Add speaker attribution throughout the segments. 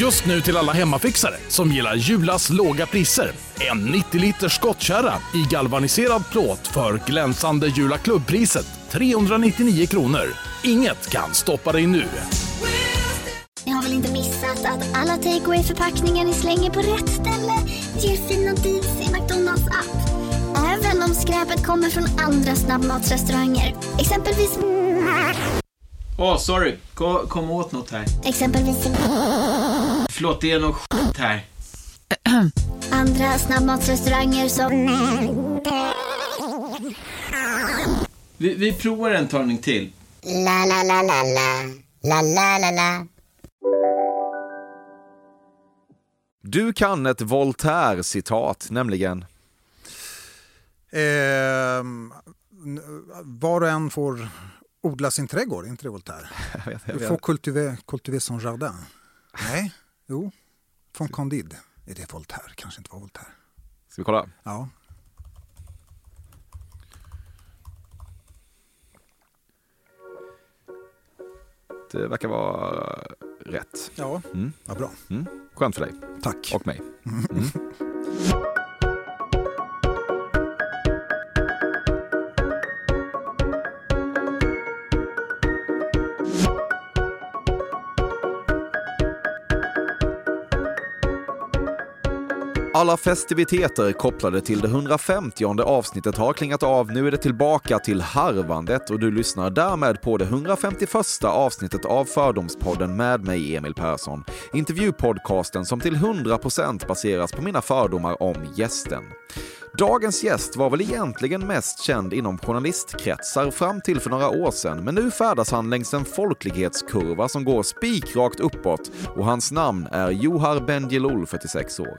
Speaker 1: Just nu till alla hemmafixare som gillar Julas låga priser. En 90 liters skottkärra i galvaniserad plåt för glänsande Jula klubbpriset 399 kronor. Inget kan stoppa dig nu.
Speaker 2: Ni har väl inte missat att alla takeaway förpackningar ni slänger på rätt ställe ger fina deals i McDonalds app. Även om skräpet kommer från andra snabbmatsrestauranger. Exempelvis...
Speaker 3: Åh, oh, sorry. Kom, kom åt något här.
Speaker 2: Exempelvis...
Speaker 3: Förlåt, det är något skit här.
Speaker 2: Andra snabbmatsrestauranger som...
Speaker 3: Vi, vi provar en talning till.
Speaker 2: La, la, la, la, la. La, la, la, la.
Speaker 4: Du kan ett Voltaire-citat, nämligen?
Speaker 5: Eh, var och en får odla sin trädgård, inte det Voltaire? Du får cultiver, cultiver son jardin. Nej, jo. Från Candide. Är det Voltaire? Kanske inte var Voltaire.
Speaker 4: Ska vi kolla?
Speaker 5: Ja.
Speaker 4: Det verkar vara rätt.
Speaker 5: Ja,
Speaker 4: Mm.
Speaker 5: vad bra.
Speaker 4: Mm. Skönt för dig.
Speaker 5: Tack.
Speaker 4: Och mig. Alla festiviteter kopplade till det 150 avsnittet har klingat av. Nu är det tillbaka till harvandet och du lyssnar därmed på det 151 avsnittet av Fördomspodden med mig, Emil Persson. Intervjupodcasten som till 100% baseras på mina fördomar om gästen. Dagens gäst var väl egentligen mest känd inom journalistkretsar fram till för några år sedan, men nu färdas han längs en folklighetskurva som går spikrakt uppåt och hans namn är Johar Bendjelloul, 46 år.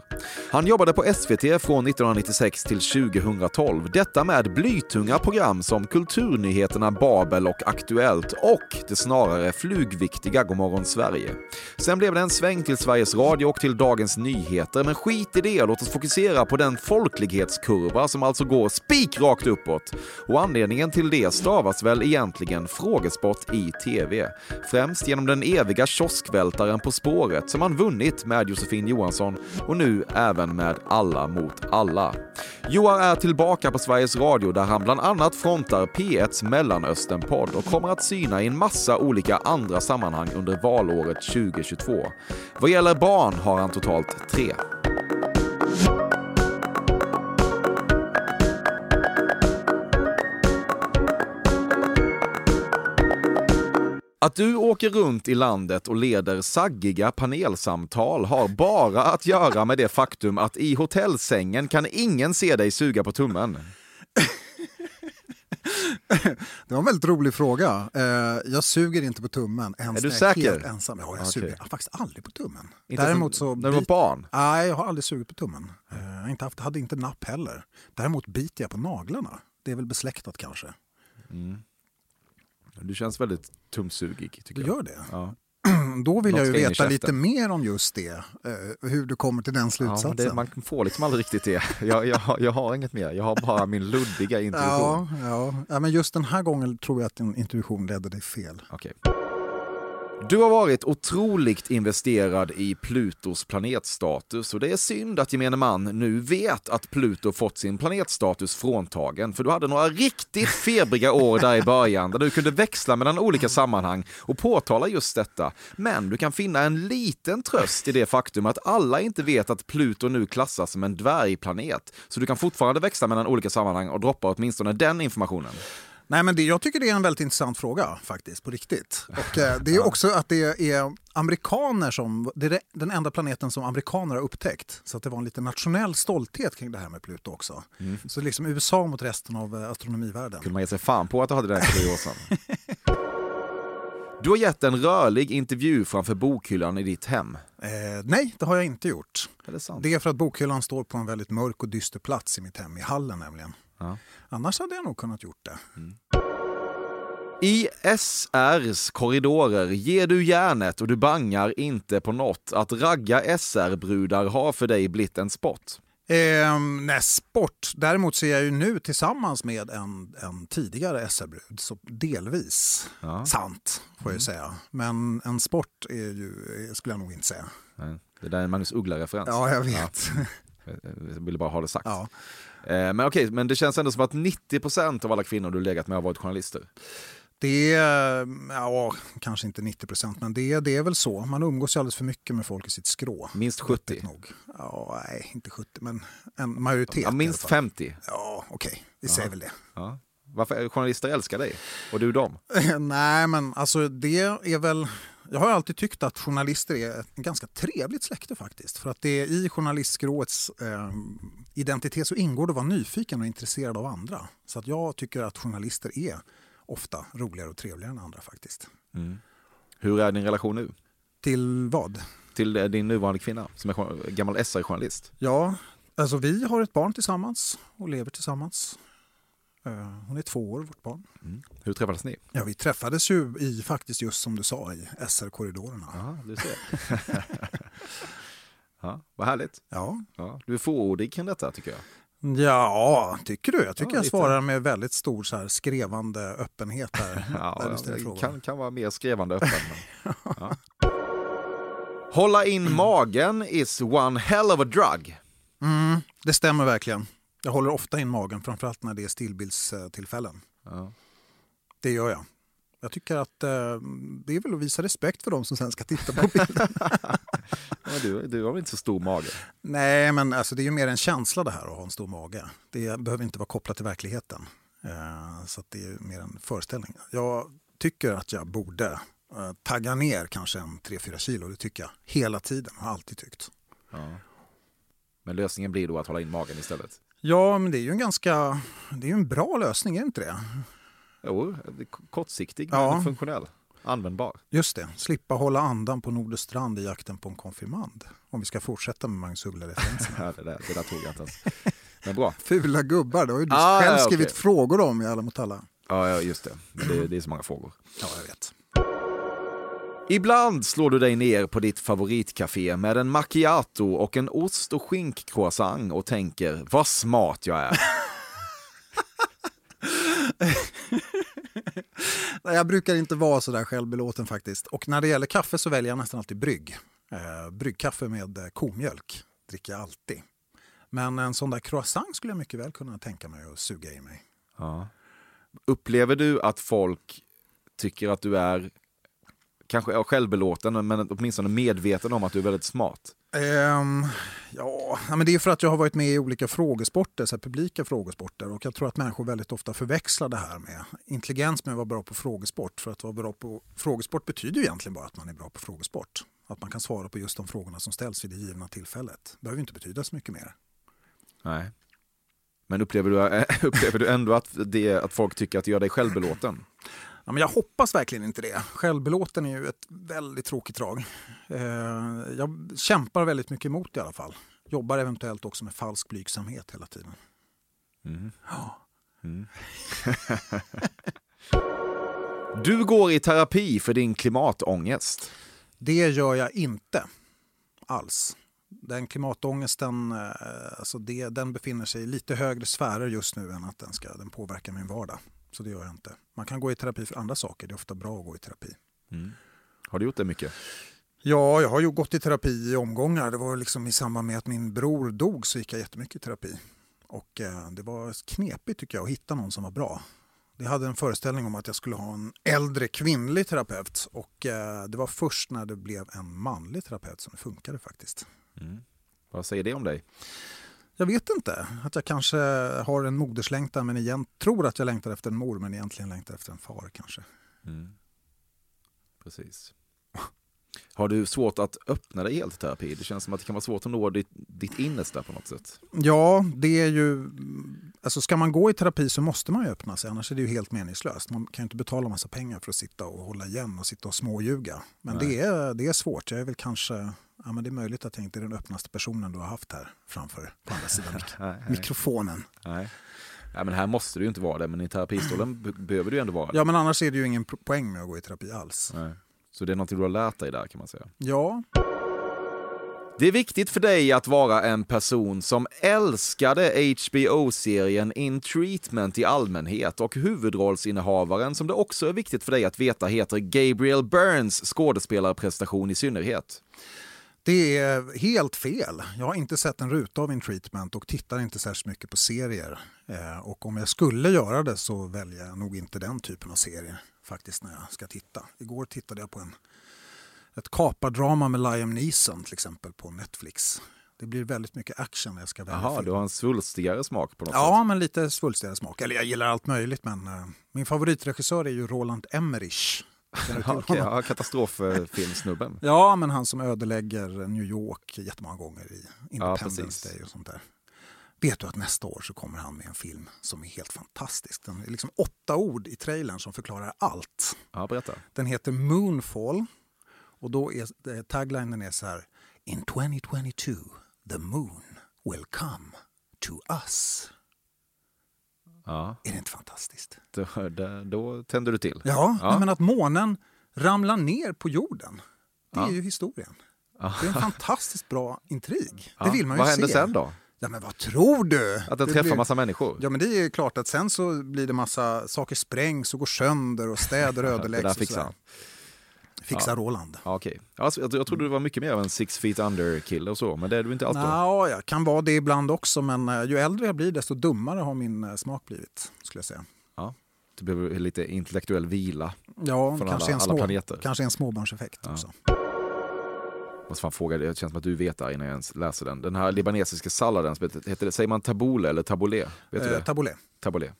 Speaker 4: Han jobbade på SVT från 1996 till 2012, detta med blytunga program som Kulturnyheterna Babel och Aktuellt och det snarare flugviktiga Godmorgon Sverige. Sen blev det en sväng till Sveriges Radio och till Dagens Nyheter, men skit i det, låt oss fokusera på den folklighetskurva Kurva som alltså går spikrakt uppåt. Och anledningen till det stavas väl egentligen frågesport i TV. Främst genom den eviga kioskvältaren På spåret som han vunnit med Josefin Johansson och nu även med Alla mot alla. Joar är tillbaka på Sveriges Radio där han bland annat frontar P1s Mellanöstern-podd och kommer att syna i en massa olika andra sammanhang under valåret 2022. Vad gäller barn har han totalt tre. Att du åker runt i landet och leder saggiga panelsamtal har bara att göra med det faktum att i hotellsängen kan ingen se dig suga på tummen.
Speaker 5: Det var en väldigt rolig fråga. Eh, jag suger inte på tummen ens
Speaker 4: Är du
Speaker 5: när jag är
Speaker 4: säker?
Speaker 5: helt ensam. Ja, jag
Speaker 4: Okej.
Speaker 5: suger faktiskt aldrig på tummen.
Speaker 4: Inte
Speaker 5: Däremot så...
Speaker 4: när du var barn.
Speaker 5: Nej, jag har aldrig sugit på tummen. Eh, Jag har inte haft, hade inte napp heller. Däremot biter jag på naglarna. Det är väl besläktat kanske.
Speaker 4: Du känns väldigt tumsugig tycker
Speaker 5: Du
Speaker 4: jag.
Speaker 5: gör det?
Speaker 4: Ja.
Speaker 5: Då vill
Speaker 4: Något
Speaker 5: jag ju veta lite mer om just det. eh, Hur du kommer till den
Speaker 4: Ja,
Speaker 5: slutsatsen.
Speaker 4: det, man får liksom aldrig riktigt det. Jag, jag, har- jag har inget mer, jag har bara min luddiga intuition.
Speaker 5: Ja, ja. ja, men just den här gången tror jag att din intuition ledde dig fel.
Speaker 4: Okej. Du har varit otroligt investerad i Plutos planetstatus och det är synd att gemene man nu vet att Pluto fått sin planetstatus fråntagen för du hade några riktigt febriga år där i början där du kunde växla mellan olika sammanhang och påtala just detta. Men du kan finna en liten tröst i det faktum att alla inte vet att Pluto nu klassas som en dvärgplanet så du kan fortfarande växla mellan olika sammanhang och droppa åtminstone den informationen.
Speaker 5: Nej, men det, jag tycker det är en väldigt intressant fråga faktiskt, på riktigt. Och eh, det är också att det är amerikaner som, det är den enda planeten som amerikaner har upptäckt. Så att det var en liten nationell stolthet kring det här med Pluto också. Så liksom USA mot resten av eh, astronomivärlden.
Speaker 4: kunde man ge sig fan på att du hade år sedan. Du har gett en rörlig intervju framför bokhyllan i ditt hem.
Speaker 5: Eh, nej, det har jag inte gjort.
Speaker 4: Är det sant?
Speaker 5: Det är för att bokhyllan står på en väldigt mörk och dyster plats i mitt hem, i hallen nämligen.
Speaker 4: Ja.
Speaker 5: Annars hade jag nog kunnat gjort det.
Speaker 4: I SRs korridorer ger du järnet och du bangar inte på något. Att ragga SR-brudar har för dig blivit en sport.
Speaker 5: Eh, nej, sport. Däremot så är jag ju nu tillsammans med en, en tidigare SR-brud, så delvis
Speaker 4: Ja.
Speaker 5: sant får jag ju säga. Men en sport är ju, skulle jag nog inte säga.
Speaker 4: Nej, Det där är en Magnus Uggla-referens.
Speaker 5: Ja, jag vet.
Speaker 4: Jag ville bara ha det sagt.
Speaker 5: Ja.
Speaker 4: Eh, Men okej, men det känns ändå som att 90% av alla kvinnor du legat med har varit journalister.
Speaker 5: Det är, ja, kanske inte 90 procent, men det, det är väl så. Man umgås ju alldeles för mycket med folk i sitt skrå.
Speaker 4: Minst 70.
Speaker 5: Öppet Nog. Ja, nej, inte 70, men en majoritet.
Speaker 4: Ja, minst
Speaker 5: alla fall.
Speaker 4: 50.
Speaker 5: Ja, okej, vi säger väl det.
Speaker 4: Ja. Varför journalister älskar dig? Och du dem?
Speaker 5: Nej, men alltså det är väl... Jag har alltid tyckt att journalister är ett ganska trevligt släkte faktiskt. För att det är i journalistskråets eh, identitet så ingår det att vara nyfiken och intresserad av andra. Så att jag tycker att journalister är ofta roligare och trevligare än andra faktiskt.
Speaker 4: Hur är din relation nu?
Speaker 5: Till vad?
Speaker 4: Till eh, din nuvarande kvinna som är gammal SR-journalist?
Speaker 5: Ja, alltså vi har ett barn tillsammans och lever tillsammans. Eh, Hon är två år, vårt barn.
Speaker 4: Hur träffades ni?
Speaker 5: Ja, vi träffades ju i, faktiskt just som du sa, i SR-korridorerna.
Speaker 4: Ja, du ser. ja, vad härligt.
Speaker 5: Ja.
Speaker 4: Ja, du är fåordig kring detta tycker jag.
Speaker 5: Ja, tycker du? Jag tycker
Speaker 4: Ja,
Speaker 5: jag svarar med väldigt stor så här, skrevande öppenhet här.
Speaker 4: Ja,
Speaker 5: där du
Speaker 4: kan, kan vara mer skrevande öppen. Ja. Hålla in magen is one hell of a drug.
Speaker 5: Mm, det stämmer verkligen. Jag håller ofta in magen, framförallt när det är stillbildstillfällen.
Speaker 4: Ja.
Speaker 5: Det gör jag. Jag tycker att eh, det är väl att visa respekt för de som sen ska titta på bilden.
Speaker 4: Du, du har väl inte så stor mage?
Speaker 5: Nej, men alltså, det är ju mer en känsla det här att ha en stor mage. Det behöver inte vara kopplat till verkligheten. Eh, så det är mer en föreställning. Jag tycker att jag borde eh, tagga ner kanske en 3-4 kilo. Det tycker jag hela tiden. Har alltid tyckt.
Speaker 4: Ja. Men lösningen blir då att hålla in magen istället?
Speaker 5: Ja, men det är ju en ganska... Det är en bra lösning, är det inte det?
Speaker 4: Jo, kortsiktig
Speaker 5: Ja.
Speaker 4: men funktionell. Användbar.
Speaker 5: Just det, slippa hålla andan på Norderstrand i jakten på en konfirmand. Om vi ska fortsätta med Magnus Uggla-referensen.
Speaker 4: Ja, det, där, det där tog jag inte ens. Men bra.
Speaker 5: Fula gubbar, det har ju du
Speaker 4: Ah,
Speaker 5: själv
Speaker 4: ja,
Speaker 5: skrivit
Speaker 4: okej.
Speaker 5: frågor om i Alla mot alla.
Speaker 4: Ja, ja just det. Det. Det är så många frågor.
Speaker 5: Ja, jag vet.
Speaker 4: Ibland slår du dig ner på ditt favoritcafé med en macchiato och en ost och skinkcroissant och tänker vad smart jag är.
Speaker 5: Nej, Jag brukar inte vara så där självbelåten faktiskt. Och när det gäller kaffe så väljer jag nästan alltid brygg. Eh, bryggkaffe med eh, komjölk dricker jag alltid. Men en sån där croissant skulle jag mycket väl kunna tänka mig att suga i mig.
Speaker 4: Ja. Upplever du att folk tycker att du är kanske ja, självbelåten men åtminstone medveten om att du är väldigt smart?
Speaker 5: Ehm, ja, men det är för att jag har varit med i olika frågesporter, så publika frågesporter. Och jag tror att människor väldigt ofta förväxlar det här med intelligens med att vara bra på frågesport. För att vara bra på frågesport betyder ju egentligen bara att man är bra på frågesport. Att man kan svara på just de frågorna som ställs vid det givna tillfället. Det behöver ju inte betyda så mycket mer.
Speaker 4: Nej. Men upplever du, upplever du ändå att, det, att folk tycker att du gör dig självbelåten?
Speaker 5: Ja, men jag hoppas verkligen inte det. Självbelåten är ju ett väldigt tråkigt drag. Eh, jag kämpar väldigt mycket emot det i alla fall. Jobbar eventuellt också med falsk blygsamhet hela tiden.
Speaker 4: Mm.
Speaker 5: Ja.
Speaker 4: Du går i terapi för din klimatångest.
Speaker 5: Det gör jag inte alls. Den klimatångesten eh, alltså det, den befinner sig i lite högre sfärer just nu än att den, ska, den påverkar min vardag. Så det gör jag inte. Man kan gå i terapi för andra saker. Det är ofta bra att gå i terapi.
Speaker 4: Har du gjort det mycket?
Speaker 5: Ja, jag har ju gått i terapi i omgångar. Det var liksom i samband med att min bror dog så gick jag jättemycket i terapi. Och eh, det var knepigt tycker jag att hitta någon som var bra. Det hade en föreställning om att jag skulle ha en äldre kvinnlig terapeut och eh, det var först när det blev en manlig terapeut som det funkade faktiskt.
Speaker 4: Vad säger det om dig?
Speaker 5: Jag vet inte, att jag kanske har en moderslängtan men igen, tror att jag längtar efter en mor men egentligen längtar efter en far kanske.
Speaker 4: Precis. Har du svårt att öppna dig helt i terapi? Det känns som att det kan vara svårt att nå ditt, ditt innersta på något sätt.
Speaker 5: Ja, det är ju... Alltså ska man gå i terapi så måste man ju öppna sig, annars är det ju helt meningslöst. Man kan ju inte betala massa pengar för att sitta och hålla igen och sitta och småljuga. Men det är, det är svårt. Jag är väl kanske... Ja, men det är möjligt att jag inte är den öppnaste personen du har haft här framför, på andra sidan mikrofonen.
Speaker 4: Nej. Nej, men här måste du ju inte vara det, men i terapistolen be- behöver du ju ändå vara det.
Speaker 5: Ja, men annars är det ju ingen po- poäng med att gå i terapi alls.
Speaker 4: Nej. Så det är något du har lärt dig där kan man säga.
Speaker 5: Ja,
Speaker 4: Det är viktigt för dig att vara en person som älskade HBO-serien In Treatment i allmänhet och huvudrollsinnehavaren som det också är viktigt för dig att veta heter Gabriel Burns skådespelarprestation i synnerhet.
Speaker 5: Det är helt fel. Jag har inte sett en ruta av In Treatment och tittar inte särskilt mycket på serier. Eh, och om jag skulle göra det så väljer jag nog inte den typen av serier faktiskt när jag ska titta. Igår tittade jag på en, ett kapardrama med Liam Neeson till exempel på Netflix. Det blir väldigt mycket action när jag ska välja
Speaker 4: Jaha,
Speaker 5: film.
Speaker 4: du har en svulstigare smak på något
Speaker 5: Ja,
Speaker 4: sätt.
Speaker 5: men lite svulstigare smak. Eller jag gillar allt möjligt men eh, min favoritregissör är ju Roland Emmerich. Till
Speaker 4: Ja, ja, Katastroffilmsnubben.
Speaker 5: Ja, men han som ödelägger New York jättemånga gånger i Independence
Speaker 4: precis.
Speaker 5: Day och sånt där. Vet du att nästa år så kommer han med en film som är helt fantastisk. Den är liksom åtta ord i trailern som förklarar allt.
Speaker 4: Ja, berätta.
Speaker 5: Den heter Moonfall och då är eh, taglinen är så här. In 2022 the moon will come to us.
Speaker 4: Ja,
Speaker 5: Är det inte fantastiskt?
Speaker 4: då, då, då tänder du till.
Speaker 5: Ja,
Speaker 4: Ja.
Speaker 5: Men att månen ramlar ner på jorden. Det är
Speaker 4: Ja.
Speaker 5: ju historien. Det är en fantastiskt bra intrig. Det vill man ju
Speaker 4: Vad händer
Speaker 5: se.
Speaker 4: sen då?
Speaker 5: Ja, men vad tror du?
Speaker 4: Att den
Speaker 5: Det
Speaker 4: träffar
Speaker 5: blir-
Speaker 4: massa människor?
Speaker 5: Ja, men det är klart att sen så blir det massa saker sprängs och går sönder och städer
Speaker 4: det
Speaker 5: ödeläggs.
Speaker 4: där
Speaker 5: och
Speaker 4: fixar. Han.
Speaker 5: Fixar Roland.
Speaker 4: Ja, okej. Alltså, jag, jag trodde du var mycket mer av en six feet under-kille och så, men det är du inte alltid.
Speaker 5: Ja, jag kan vara det ibland också, men eh, ju äldre jag blir desto dummare har min eh, smak blivit. skulle jag säga.
Speaker 4: Ja. Du behöver lite intellektuell vila.
Speaker 5: Ja,
Speaker 4: Från
Speaker 5: kanske,
Speaker 4: alla-
Speaker 5: en
Speaker 4: alla
Speaker 5: små,
Speaker 4: planeter.
Speaker 5: kanske en småbarnseffekt också.
Speaker 4: Måste fan fråga, det känns som att du vet det innan jag ens läser den. Den här libanesiska salladen, heter, det, säger man tabbouleh eller tabbouleh? Vet du
Speaker 5: Eh,
Speaker 4: det?
Speaker 5: tabbouleh.
Speaker 4: Tabbouleh.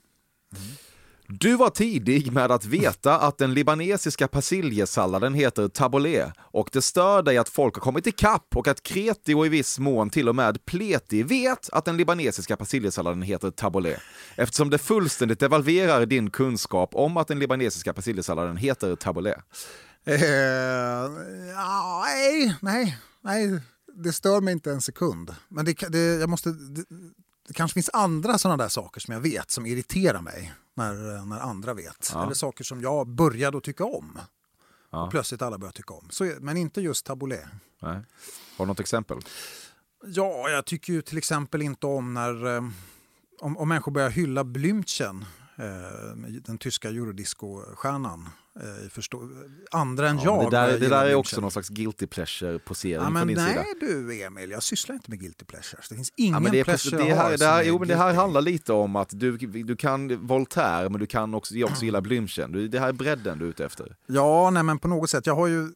Speaker 4: Du var tidig med att veta att den libanesiska persiljesalladen heter tabbouleh och det stör dig att folk har kommit ikapp och att kreti och i viss mån till och med pleti vet att den libanesiska persiljesalladen heter tabbouleh eftersom det fullständigt devalverar din kunskap om att den libanesiska persiljesalladen heter tabbouleh.
Speaker 5: Eh, nej, nej, nej, det stör mig inte en sekund. Men det, det, jag måste, det, det kanske finns andra sådana där saker som jag vet som irriterar mig när, när andra vet.
Speaker 4: Ja.
Speaker 5: Eller saker som jag började att tycka om.
Speaker 4: Ja.
Speaker 5: Och plötsligt alla börjar tycka om. Så, men inte just tabbouleh.
Speaker 4: Nej. Har du något exempel?
Speaker 5: Ja, jag tycker ju till exempel inte om när eh, om, om människor börjar hylla Blümchen, eh, den tyska eurodisco-stjärnan. Eh, förstå, andra än
Speaker 4: Ja,
Speaker 5: jag.
Speaker 4: det där, det där är också någon slags guilty pleasure-posering
Speaker 5: Ja,
Speaker 4: från
Speaker 5: men
Speaker 4: din
Speaker 5: nej
Speaker 4: sida.
Speaker 5: du Emil, jag sysslar inte med guilty pleasures. Det finns ingen
Speaker 4: Ja, men det, är
Speaker 5: pleasure
Speaker 4: det,
Speaker 5: jag har
Speaker 4: här, det, här,
Speaker 5: är
Speaker 4: jo, men det här handlar lite om att du, du kan Voltaire men du kan också, också gilla Blümchen. Du, det här är bredden du är ute efter.
Speaker 5: Ja, nej, men på något sätt. Jag har ju...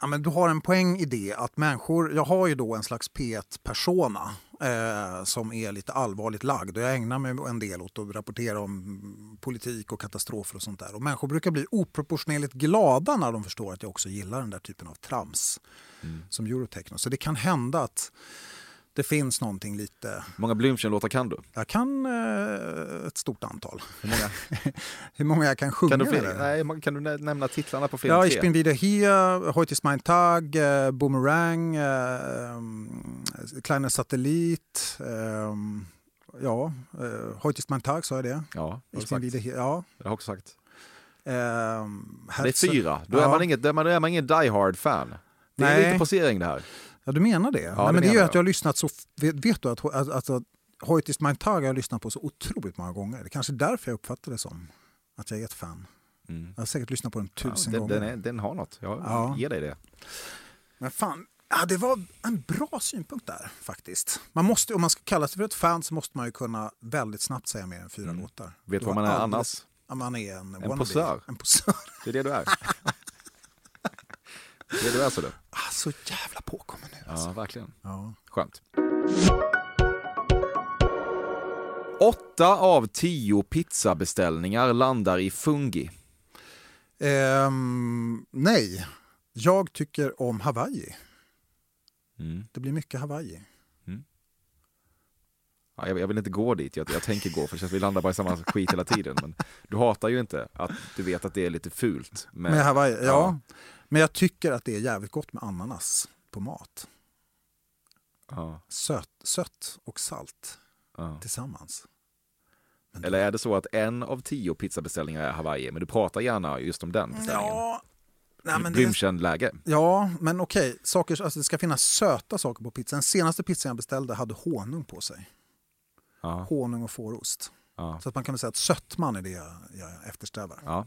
Speaker 5: Ja, men du har en poäng i det att människor... Jag har ju då en slags P1-persona eh, som är lite allvarligt lagd och jag ägnar mig en del åt att rapportera om politik och katastrofer och sånt där. Och människor brukar bli oproportionerligt glada när de förstår att jag också gillar den där typen av trams som eurotechno. Så det kan hända att det finns någonting lite...
Speaker 4: Många Blümchen-låtar kan du?
Speaker 5: Jag kan eh, ett stort antal.
Speaker 4: Hur många?
Speaker 5: Hur många jag kan sjunga
Speaker 4: Kan du,
Speaker 5: eller?
Speaker 4: nej, kan du nä- nämna titlarna på film
Speaker 5: Ja? Ich bin wieder hier, Heute ist mein Tag, äh, Boomerang, ähm, Kleiner Satellit. ähm, ja, äh, Heute ist mein Tag, sa jag det?
Speaker 4: Ja,
Speaker 5: Ich bin wieder hier, ja.
Speaker 4: jag har också sagt.
Speaker 5: Ähm,
Speaker 4: Det är fyra. Då är
Speaker 5: ja.
Speaker 4: man inget, då är man, då är man ingen Die Hard-fan. Det är
Speaker 5: Nej.
Speaker 4: lite posering det här.
Speaker 5: Ja, du menar det?
Speaker 4: det
Speaker 5: Nej, men det är ju
Speaker 4: menar
Speaker 5: att jag har lyssnat så... Vet, vet du att, att, att, att mein Tag har jag lyssnat på så otroligt många gånger. Det kanske är därför jag uppfattar det som att jag är ett fan.
Speaker 4: Mm.
Speaker 5: Jag har säkert lyssnat på den
Speaker 4: Ja,
Speaker 5: tusen
Speaker 4: den,
Speaker 5: gånger.
Speaker 4: den, är, den har något. Jag
Speaker 5: Ja.
Speaker 4: ger dig det.
Speaker 5: Men fan, ja, det var en bra synpunkt där faktiskt. Man måste, om man ska kalla sig för ett fan så måste man ju kunna väldigt snabbt säga mer än fyra låtar.
Speaker 4: Mm. Vet
Speaker 5: Du
Speaker 4: vad man är
Speaker 5: alldeles-
Speaker 4: annars?
Speaker 5: Ja, man är en, wannabe.
Speaker 4: posör.
Speaker 5: En posör.
Speaker 4: Det är det du är. det är du är så du.
Speaker 5: Ah, så jävla påkommen nu alltså.
Speaker 4: Ja, verkligen.
Speaker 5: Ja.
Speaker 4: Skönt. Åtta av tio pizzabeställningar landar i fungi.
Speaker 5: Ehm, nej, jag tycker om Hawaii.
Speaker 4: Mm.
Speaker 5: Det blir mycket Hawaii.
Speaker 4: Ja, jag, jag vill inte gå dit, jag, jag tänker gå för det vi landar bara i samma skit hela tiden. Men du hatar ju inte att du vet att det är lite fult. Med,
Speaker 5: Med Hawaii, ja.
Speaker 4: ja.
Speaker 5: Men jag tycker att det är jävligt gott med ananas på mat.
Speaker 4: Ja,
Speaker 5: Söt, sött och salt
Speaker 4: ja.
Speaker 5: tillsammans. Men
Speaker 4: Eller är det så att en av tio pizzabeställningar är Hawaii, men du pratar gärna just om den beställningen?
Speaker 5: Ja, Nej, men det,
Speaker 6: rymdkänd-läge.
Speaker 5: ja, men okej. Saker, alltså det ska finnas söta saker på pizzan. Den senaste pizzan jag beställde hade honung på sig.
Speaker 6: Ja.
Speaker 5: Honung och fårost.
Speaker 6: Ja.
Speaker 5: Så att man kan väl säga att sötman är det jag, jag eftersträvar.
Speaker 6: Ja.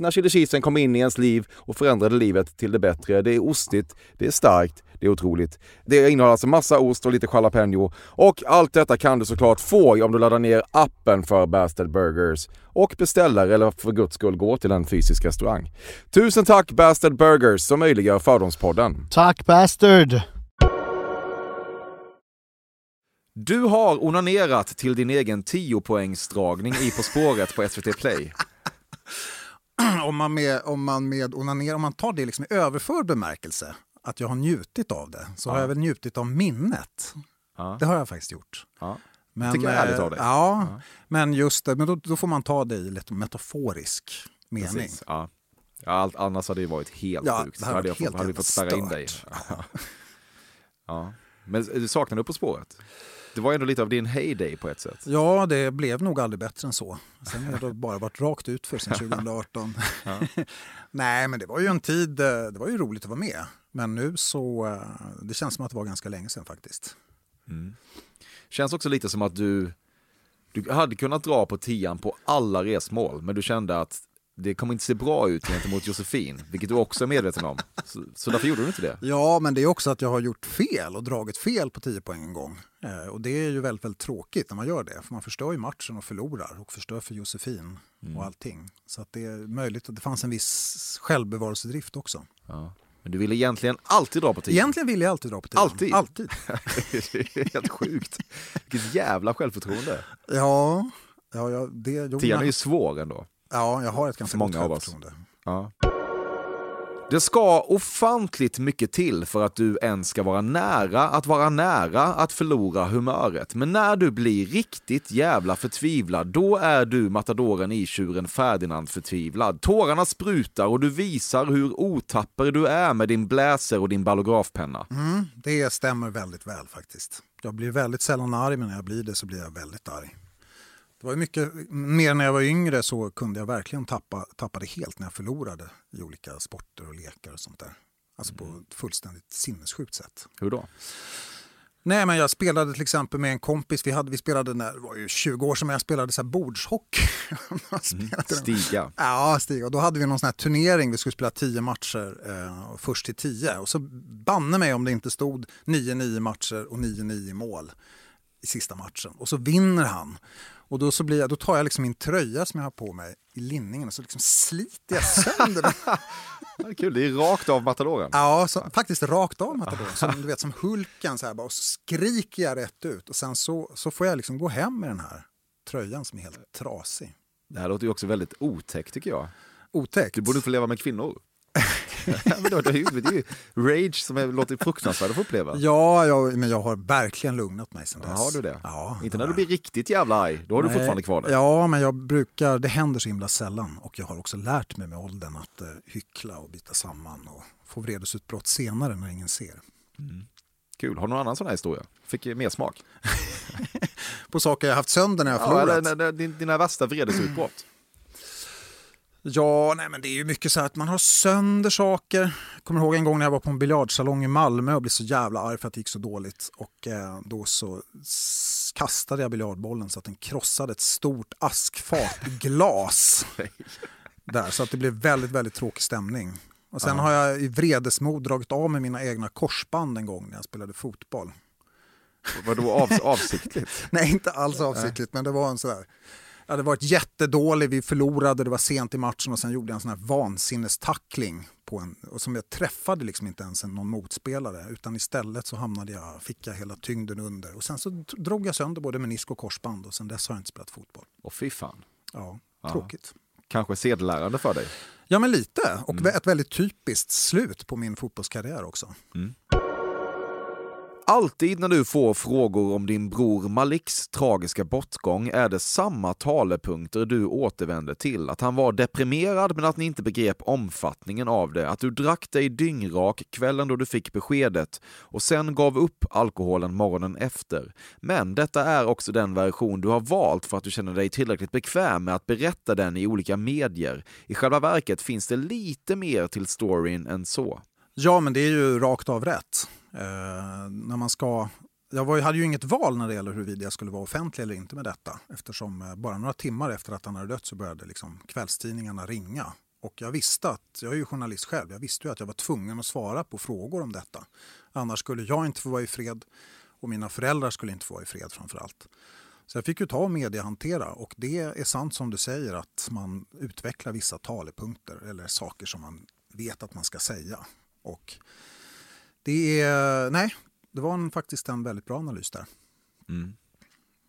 Speaker 4: när chili cheesen kom in i ens liv och förändrade livet till det bättre. Det är ostigt, det är starkt, det är otroligt. Det innehåller alltså massa ost och lite jalapeno och allt detta kan du såklart få om du laddar ner appen för Bastard Burgers och beställer eller för guds skull går till en fysisk restaurang. Tusen tack Bastard Burgers som möjliggör Fördomspodden.
Speaker 7: Tack bastard!
Speaker 4: Du har onanerat till din egen 10-poängsdragning i På spåret på SVT Play.
Speaker 5: om, man med, om man med onaner, om man tar det liksom i överförd bemärkelse, att jag har njutit av det, så har jag väl njutit av minnet.
Speaker 4: Ja.
Speaker 5: Det har jag faktiskt gjort.
Speaker 4: Ja.
Speaker 5: Men,
Speaker 4: tycker jag är ärligt av dig.
Speaker 5: eh, Ja, men just det, men då, då får man ta det i lite metaforisk mening.
Speaker 4: Precis, ja. Ja, allt, annars hade det varit helt
Speaker 5: Ja,
Speaker 4: sjukt.
Speaker 5: det hade
Speaker 4: hade, jag fått, hade fått spärra in dig. ja. Men du saknar du På spåret? Det var ändå lite av din heyday på ett sätt.
Speaker 5: Ja, det blev nog aldrig bättre än så. Sen har det bara varit rakt ut för sen 2018. Nej, men det var ju en tid, eh, det var ju roligt att vara med. Men nu så, eh, det känns som att det var ganska länge sedan faktiskt.
Speaker 4: Känns också lite som att du, du hade kunnat dra på tian på alla resmål, men du kände att det kommer inte se bra ut gentemot Josefin, vilket du också är medveten om. Så, så därför gjorde du inte det.
Speaker 5: Ja, men det är också att jag har gjort fel och dragit fel på 10 poäng en gång. Eh, och det är ju väldigt, väldigt tråkigt när man gör det. För man förstör ju matchen och förlorar och förstör för Josefin och allting. Så att det är möjligt att det fanns en viss självbevarelsedrift också.
Speaker 4: Ja. Men du ville egentligen alltid dra på tian.
Speaker 5: Egentligen vill jag alltid dra på 10.
Speaker 4: Alltid?
Speaker 5: Alltid.
Speaker 4: det är helt sjukt. Vilket jävla självförtroende.
Speaker 5: Ja, ja, ja det jo,
Speaker 4: Tian är ju svår ändå.
Speaker 5: Ja, jag har ett ganska
Speaker 4: många
Speaker 5: gott självförtroende.
Speaker 4: Ja. Det ska ofantligt mycket till för att du ens ska vara nära att vara nära att förlora humöret. Men när du blir riktigt jävla förtvivlad, då är du matadoren i tjuren Ferdinand förtvivlad. Tårarna sprutar och du visar hur otapper du är med din bläser och din ballografpenna.
Speaker 5: Mm, det stämmer väldigt väl faktiskt. Jag blir väldigt sällan arg, men när jag blir det så blir jag väldigt arg. Det var mycket mer när jag var yngre så kunde jag verkligen tappa, tappa det helt när jag förlorade i olika sporter och lekar och sånt där. Alltså på ett fullständigt sinnessjukt sätt.
Speaker 4: Hur då?
Speaker 5: Nej, men jag spelade till exempel med en kompis. Vi, hade, vi spelade när det var ju 20 år sedan, jag spelade så här bordshockey. Den.
Speaker 4: Stiga.
Speaker 5: Ja, Stig. Och då hade vi någon sån här turnering. Vi skulle spela 10 matcher eh, först till 10. Och så banne mig om det inte stod 9-9 matcher och 9-9 mål i sista matchen. Och så vinner han. Och då, så blir jag, då tar jag liksom min tröja som jag har på mig i linningen och så liksom sliter jag sönder den.
Speaker 4: Ja, kul, det är rakt av matadoren.
Speaker 5: Ja, så, faktiskt rakt av matadoren. Som, du vet, som Hulken så här bara. Och så skriker jag rätt ut. Och sen så, så får jag liksom gå hem med den här tröjan som är helt trasig.
Speaker 4: Det här låter ju också väldigt otäckt tycker jag.
Speaker 5: Otäckt.
Speaker 4: Du borde få leva med kvinnor. Men det, är ju, det är ju rage som är, låter fruktansvärt att få uppleva.
Speaker 5: Ja, jag, men jag har verkligen lugnat mig sen dess.
Speaker 4: Har du det?
Speaker 5: Ja.
Speaker 4: Inte när du blir riktigt jävla arg, då har du
Speaker 5: Nej.
Speaker 4: fortfarande kvar det.
Speaker 5: Ja, men jag brukar, det händer så himla sällan. Och jag har också lärt mig med åldern att eh, hyckla och bita samman och få vredesutbrott senare när ingen ser.
Speaker 4: Kul. Har du någon annan sån här historia? Fick mer smak?
Speaker 5: På saker jag haft sönder när jag har
Speaker 4: Ja,
Speaker 5: förlorat.
Speaker 4: eller, eller, din- dina värsta vredesutbrott?
Speaker 5: Ja, nej, men det är ju mycket så här att man har sönder saker. Jag kommer ihåg en gång när jag var på en biljardsalong i Malmö och blev så jävla arg för att det gick så dåligt. Och eh, då så kastade jag biljardbollen så att den krossade ett stort askfat glas. Där, så att det blev väldigt, väldigt tråkig stämning. Och sen har jag i vredesmod dragit av med mina egna korsband en gång när jag spelade fotboll.
Speaker 4: Vadå av, avsiktligt?
Speaker 5: Nej, inte alls avsiktligt, men det var en sådär... Ja, det var ett jättedålig, vi förlorade, det var sent i matchen och sen gjorde jag en sån här vansinnestackling på en, och som jag träffade liksom inte ens en- någon motspelare utan istället så hamnade jag, fick jag hela tyngden under och sen så drog jag sönder både menisk och korsband och sen dess har jag inte spelat fotboll.
Speaker 4: Och fy fan.
Speaker 5: Ja,
Speaker 4: Ja.
Speaker 5: tråkigt.
Speaker 4: Kanske sedelärande för dig.
Speaker 5: Ja, men lite. Och ett väldigt typiskt slut på min fotbollskarriär också.
Speaker 4: Alltid när du får frågor om din bror Maliks tragiska bortgång är det samma talepunkter du återvänder till. Att han var deprimerad men att ni inte begrep omfattningen av det. Att du drack dig dyngrak kvällen då du fick beskedet och sen gav upp alkoholen morgonen efter. Men detta är också den version du har valt för att du känner dig tillräckligt bekväm med att berätta den i olika medier. I själva verket finns det lite mer till storyn än så.
Speaker 5: Ja, men det är ju rakt av rätt. Eh, när man ska... Jag var, hade ju inget val när det gäller huruvida jag skulle vara offentlig eller inte med detta eftersom eh, bara några timmar efter att han hade dött så började liksom kvällstidningarna ringa. Och jag visste att, jag är ju journalist själv, jag visste ju att jag var tvungen att svara på frågor om detta. Annars skulle jag inte få vara i fred och mina föräldrar skulle inte få vara i fred framför allt. Så jag fick ju ta och mediehantera och det är sant som du säger att man utvecklar vissa talepunkter eller saker som man vet att man ska säga. Och det är, nej, det var en, faktiskt en väldigt bra analys där.
Speaker 4: Mm.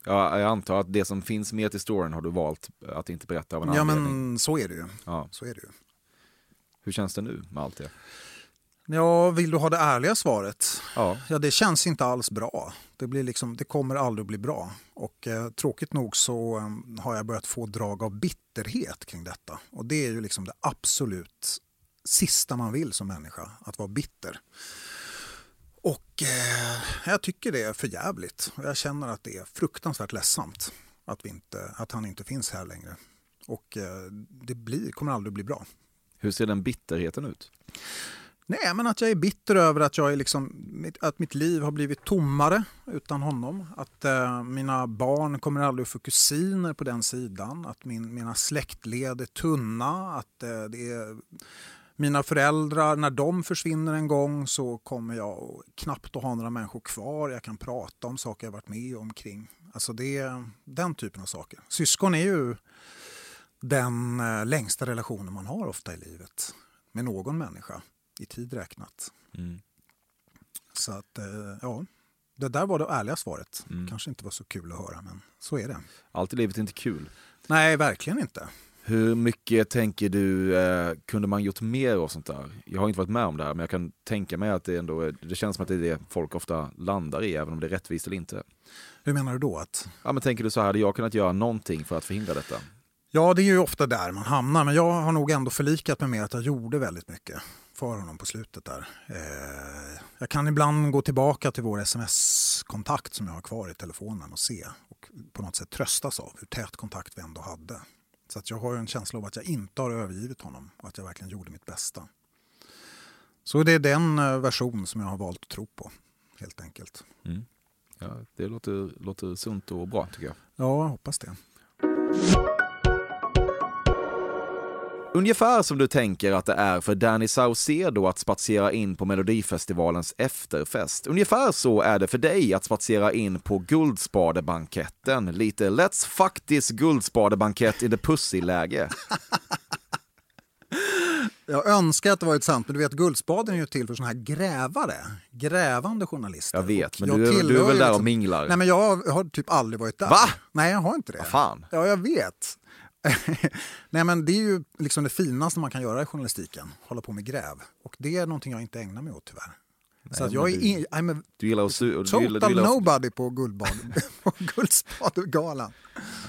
Speaker 4: Ja, jag antar att det som finns med till storyn har du valt att inte berätta av en
Speaker 5: ja,
Speaker 4: anledning.
Speaker 5: men så är det ju.
Speaker 4: Ja.
Speaker 5: Så är det ju.
Speaker 4: Hur känns det nu med allt det?
Speaker 5: Ja, vill du ha det ärliga svaret?
Speaker 4: Ja.
Speaker 5: Ja, det känns inte alls bra. Det, blir liksom, det kommer aldrig att bli bra. Och eh, tråkigt nog så eh, har jag börjat få drag av bitterhet kring detta. Och det är ju liksom det absolut sista man vill som människa, att vara bitter. Och eh, jag tycker det är för jävligt. Jag känner att det är fruktansvärt ledsamt att, vi inte, att han inte finns här längre. Och eh, det blir, kommer aldrig bli bra.
Speaker 4: Hur ser den bitterheten ut?
Speaker 5: Nej, men att jag är bitter över att, jag är liksom, att mitt liv har blivit tommare utan honom. Att eh, mina barn kommer aldrig att få kusiner på den sidan. Att min, mina släktled är tunna. Att eh, det är, mina föräldrar, när de försvinner en gång så kommer jag knappt att ha några människor kvar. Jag kan prata om saker jag varit med om kring. Alltså det är den typen av saker. Syskon är ju den eh, längsta relationen man har ofta i livet med någon människa i tid räknat.
Speaker 4: Mm.
Speaker 5: Så att, eh, ja, det där var det ärliga svaret.
Speaker 4: Mm.
Speaker 5: Kanske inte var så kul att höra, men så är det.
Speaker 4: Allt i livet är inte kul.
Speaker 5: Nej, verkligen inte.
Speaker 4: Hur mycket tänker du, eh, kunde man gjort mer och sånt där? Jag har inte varit med om det här, men jag kan tänka mig att det ändå, är- det känns som att det är det folk ofta landar i, även om det är rättvist eller inte.
Speaker 5: Hur menar du då? att
Speaker 4: Ja, men tänker du så här, hade jag kunnat göra någonting för att förhindra detta?
Speaker 5: Ja, det är ju ofta där man hamnar, men jag har nog ändå förlikat mig med att jag gjorde väldigt mycket för honom på slutet där. Eh, jag kan ibland gå tillbaka till vår sms-kontakt som jag har kvar i telefonen och se och på något sätt tröstas av hur tät kontakt vi ändå hade. Så att jag har ju en känsla av att jag inte har övergivit honom och att jag verkligen gjorde mitt bästa. Så det är den eh, version som jag har valt att tro på, helt enkelt.
Speaker 4: Mm. Ja, det låter, låter sunt och bra tycker jag.
Speaker 5: Ja, jag hoppas det.
Speaker 4: Ungefär som du tänker att det är för Danny Saucedo att spatsera in på Melodifestivalens efterfest. Ungefär så är det för dig att spatsera in på Guldspadebanketten. Lite Let's fuck this Guldspadebankett i the pussy-läge.
Speaker 5: Jag önskar att det varit sant, men du vet Guldspaden är ju till för såna här grävare, grävande journalister.
Speaker 4: Jag vet, men
Speaker 5: Och
Speaker 4: du är- du är väl där och minglar?
Speaker 5: Nej, men jag har typ aldrig varit där.
Speaker 4: Va?
Speaker 5: Nej, jag har inte det.
Speaker 4: Vad fan?
Speaker 5: Ja, jag vet. Nej, men det är ju liksom det finaste man kan göra i journalistiken, hålla på med gräv. Och det är någonting jag inte ägnar mig åt tyvärr. Så att jag är
Speaker 4: du-
Speaker 5: in, I'm a
Speaker 4: Du gillar att... Su- du
Speaker 5: total
Speaker 4: gillar, du gillar
Speaker 5: nobody på, guldbad, på Guldspadegalan.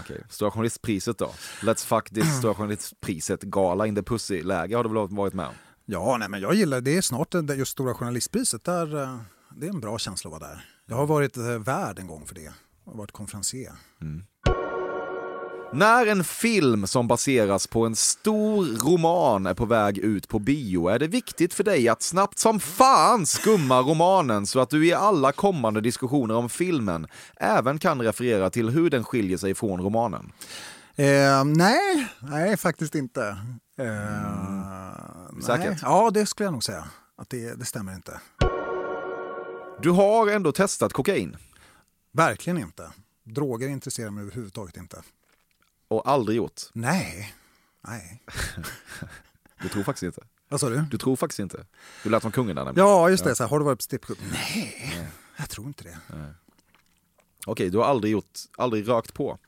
Speaker 4: Okej, Stora Journalistpriset då? Let's fuck this Stora Journalistpriset, gala in the pussy-läge har du väl varit med om?
Speaker 5: Ja, nej, men jag gillar det. är snart just Stora Journalistpriset. Där, eh, det är en bra känsla att vara där. Jag har varit eh, värd en gång för det. Jag har varit konferencier.
Speaker 4: När en film som baseras på en stor roman är på väg ut på bio är det viktigt för dig att snabbt som fan skumma romanen så att du i alla kommande diskussioner om filmen även kan referera till hur den skiljer sig från romanen.
Speaker 5: Eh, nej, nej, faktiskt inte. Eh.
Speaker 4: Mm. Säkert?
Speaker 5: Ja, det skulle jag nog säga. Att det, det stämmer inte.
Speaker 4: Du har ändå testat kokain
Speaker 5: Verkligen inte. Droger intresserar mig överhuvudtaget inte.
Speaker 4: Och aldrig gjort.
Speaker 5: Nej. Nej.
Speaker 4: Du tror faktiskt inte.
Speaker 5: Vad sa du?
Speaker 4: Du tror faktiskt inte. Du lät som kungen där nämligen.
Speaker 5: Ja, just det. Så här, har du varit på strippklubb? Nej, jag tror inte det.
Speaker 4: Okej, du har aldrig gjort, aldrig rökt på.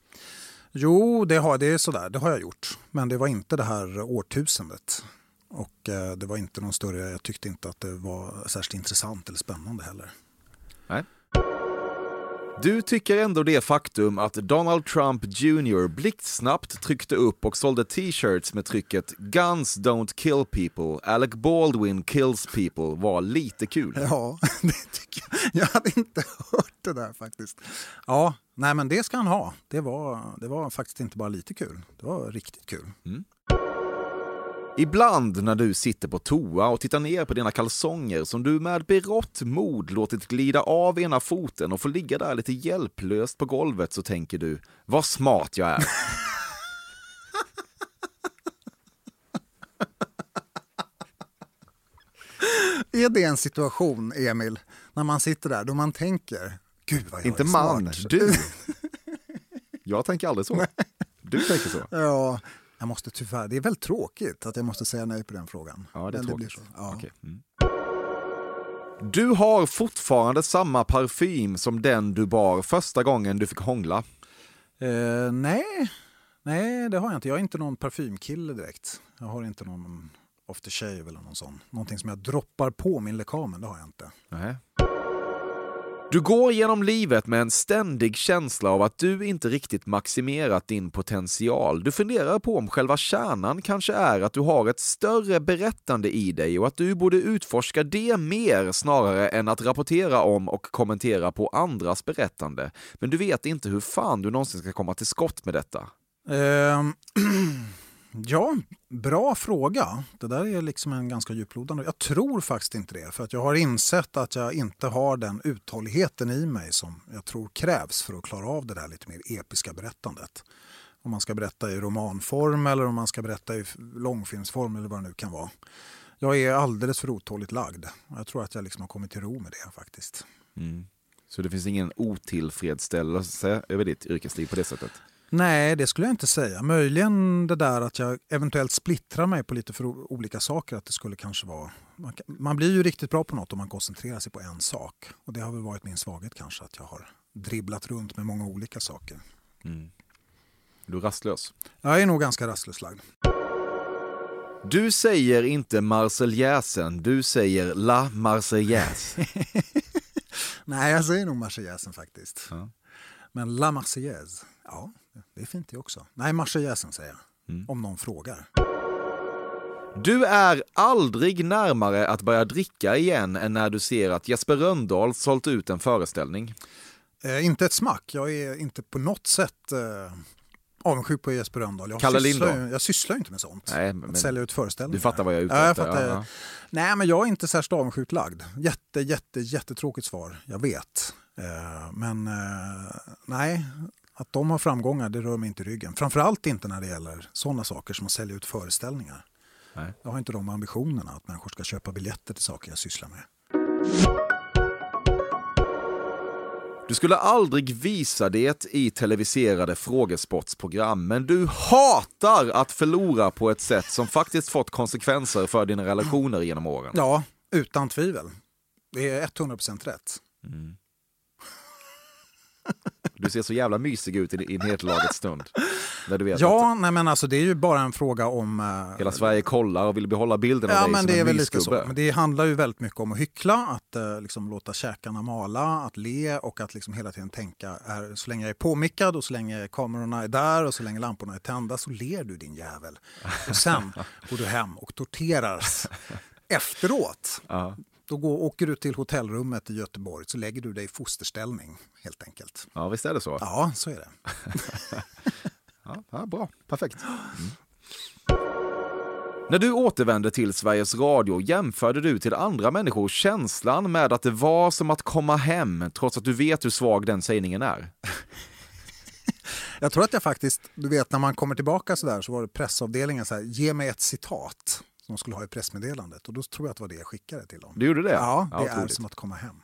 Speaker 5: Jo, det har, det är sådär. Det har jag gjort. Men det var inte det här årtusendet. Och eh, det var inte någon större, jag tyckte inte att det var särskilt intressant eller spännande heller.
Speaker 4: Nej. Du tycker ändå det faktum att Donald Trump Jr blixtsnabbt tryckte upp och sålde t-shirts med trycket “Guns don't kill people, Alec Baldwin kills people” var lite kul.
Speaker 5: Ja, det tycker jag. Jag hade inte hört det där faktiskt. Ja, nej men det ska han ha. Det var, det var faktiskt inte bara lite kul. Det var riktigt kul.
Speaker 4: Ibland när du sitter på toa och tittar ner på dina kalsonger som du med berått mod låtit glida av ena foten och får ligga där lite hjälplöst på golvet så tänker du “Vad smart jag är”.
Speaker 5: Är det en situation, Emil, när man sitter där då man tänker Gud vad jag
Speaker 4: Inte
Speaker 5: är
Speaker 4: man,
Speaker 5: smart.
Speaker 4: du. Jag tänker aldrig så. Du tänker så.
Speaker 5: Ja, jag måste tyvärr, det är väldigt tråkigt att jag måste säga nej på den frågan.
Speaker 4: Ja, det är
Speaker 5: Men
Speaker 4: tråkigt.
Speaker 5: så. Ja.
Speaker 4: Okej. Mm. Du har fortfarande samma parfym som den du bar första gången du fick hångla.
Speaker 5: Eh, nej. nej, det har jag inte. Jag är inte någon parfymkille direkt. Jag har inte någon aftershave eller någon sån. Någonting som jag droppar på min lekamen, det har jag inte.
Speaker 4: Nej. Du går genom livet med en ständig känsla av att du inte riktigt maximerat din potential. Du funderar på om själva kärnan kanske är att du har ett större berättande i dig och att du borde utforska det mer snarare än att rapportera om och kommentera på andras berättande. Men du vet inte hur fan du någonsin ska komma till skott med detta.
Speaker 5: Um ja, bra fråga. Det där är liksom en ganska djuplodande. Jag tror faktiskt inte det. För att jag har insett att jag inte har den uthålligheten i mig som jag tror krävs för att klara av det där lite mer episka berättandet. Om man ska berätta i romanform eller om man ska berätta i långfilmsform eller vad det nu kan vara. Jag är alldeles för otåligt lagd. Jag tror att jag liksom har kommit till ro med det faktiskt. Mm.
Speaker 4: Så det finns ingen otillfredsställelse över ditt yrkesliv på det sättet?
Speaker 5: Nej, det skulle jag inte säga. Möjligen det där att jag eventuellt splittrar mig på lite för olika saker. Att det skulle kanske vara... Man, kan- man blir ju riktigt bra på något om man koncentrerar sig på en sak. Och det har väl varit min svaghet kanske, att jag har dribblat runt med många olika saker.
Speaker 4: Du är rastlös.
Speaker 5: Jag är nog ganska rastlös lagd.
Speaker 4: Du säger inte Marseljäsen, du säger La Marseillaise.
Speaker 5: Nej, jag säger nog Marseljäsen faktiskt.
Speaker 4: Ja.
Speaker 5: Men La Marseillaise, ja, det är fint det också. Nej, Marseljäsen säger jag. Om någon frågar.
Speaker 4: Du är aldrig närmare att börja dricka igen än när du ser att Jesper Rönndahl sålt ut en föreställning.
Speaker 5: Eh, inte ett smack. Jag är inte på något sätt eh, avundsjuk på Jesper Rönndahl. Jag,
Speaker 4: Kalle
Speaker 5: sysslar ju- jag sysslar ju inte med sånt.
Speaker 4: Nej, men-
Speaker 5: att sälja ut föreställningar.
Speaker 4: Du fattar vad jag är ute efter. Ja, ja.
Speaker 5: Nej, men jag är inte särskilt avundsjukt lagd. Jätte, jätte, jättetråkigt svar. Jag vet. Eh, men eh, nej, att de har framgångar det rör mig inte i ryggen. Framförallt inte när det gäller sådana saker som att sälja ut föreställningar.
Speaker 4: Nej.
Speaker 5: Jag har inte de ambitionerna att människor ska köpa biljetter till saker jag sysslar med.
Speaker 4: Du skulle aldrig visa det i televiserade frågesportsprogram, men du hatar att förlora på ett sätt som faktiskt fått konsekvenser för dina relationer genom åren.
Speaker 5: Ja, utan tvivel. Det är 100% rätt.
Speaker 4: Du ser så jävla mysig ut i i nederlagets stund. När du vet att
Speaker 5: Ja, nej men alltså det är ju bara en fråga om... eh,
Speaker 4: hela Sverige kollar och vill behålla bilden av
Speaker 5: Ja,
Speaker 4: dig
Speaker 5: men
Speaker 4: som
Speaker 5: det är
Speaker 4: en
Speaker 5: väl lite så. Men det handlar ju väldigt mycket om att hyckla, att eh, liksom låta käkarna mala, att le och att liksom hela tiden tänka är, så länge jag är påmickad och så länge kamerorna är där och så länge lamporna är tända så ler du din jävel. Och sen går du hem och torteras efteråt.
Speaker 4: Ja.
Speaker 5: Då går, åker du till hotellrummet i Göteborg så lägger du dig i fosterställning helt enkelt.
Speaker 4: ja, visst är det så?
Speaker 5: Ja, så är det.
Speaker 4: Ja, bra, perfekt. Mm. När du återvände till Sveriges Radio jämförde du till andra människor känslan med att det var som att komma hem, trots att du vet hur svag den sägningen är.
Speaker 5: Jag tror att jag faktiskt, du vet när man kommer tillbaka så där så var det pressavdelningen så här, ge mig ett citat som de skulle ha i pressmeddelandet och då tror jag att det var det jag skickade till dem.
Speaker 4: Du gjorde det?
Speaker 5: Ja, det är
Speaker 4: otroligt.
Speaker 5: som att komma hem.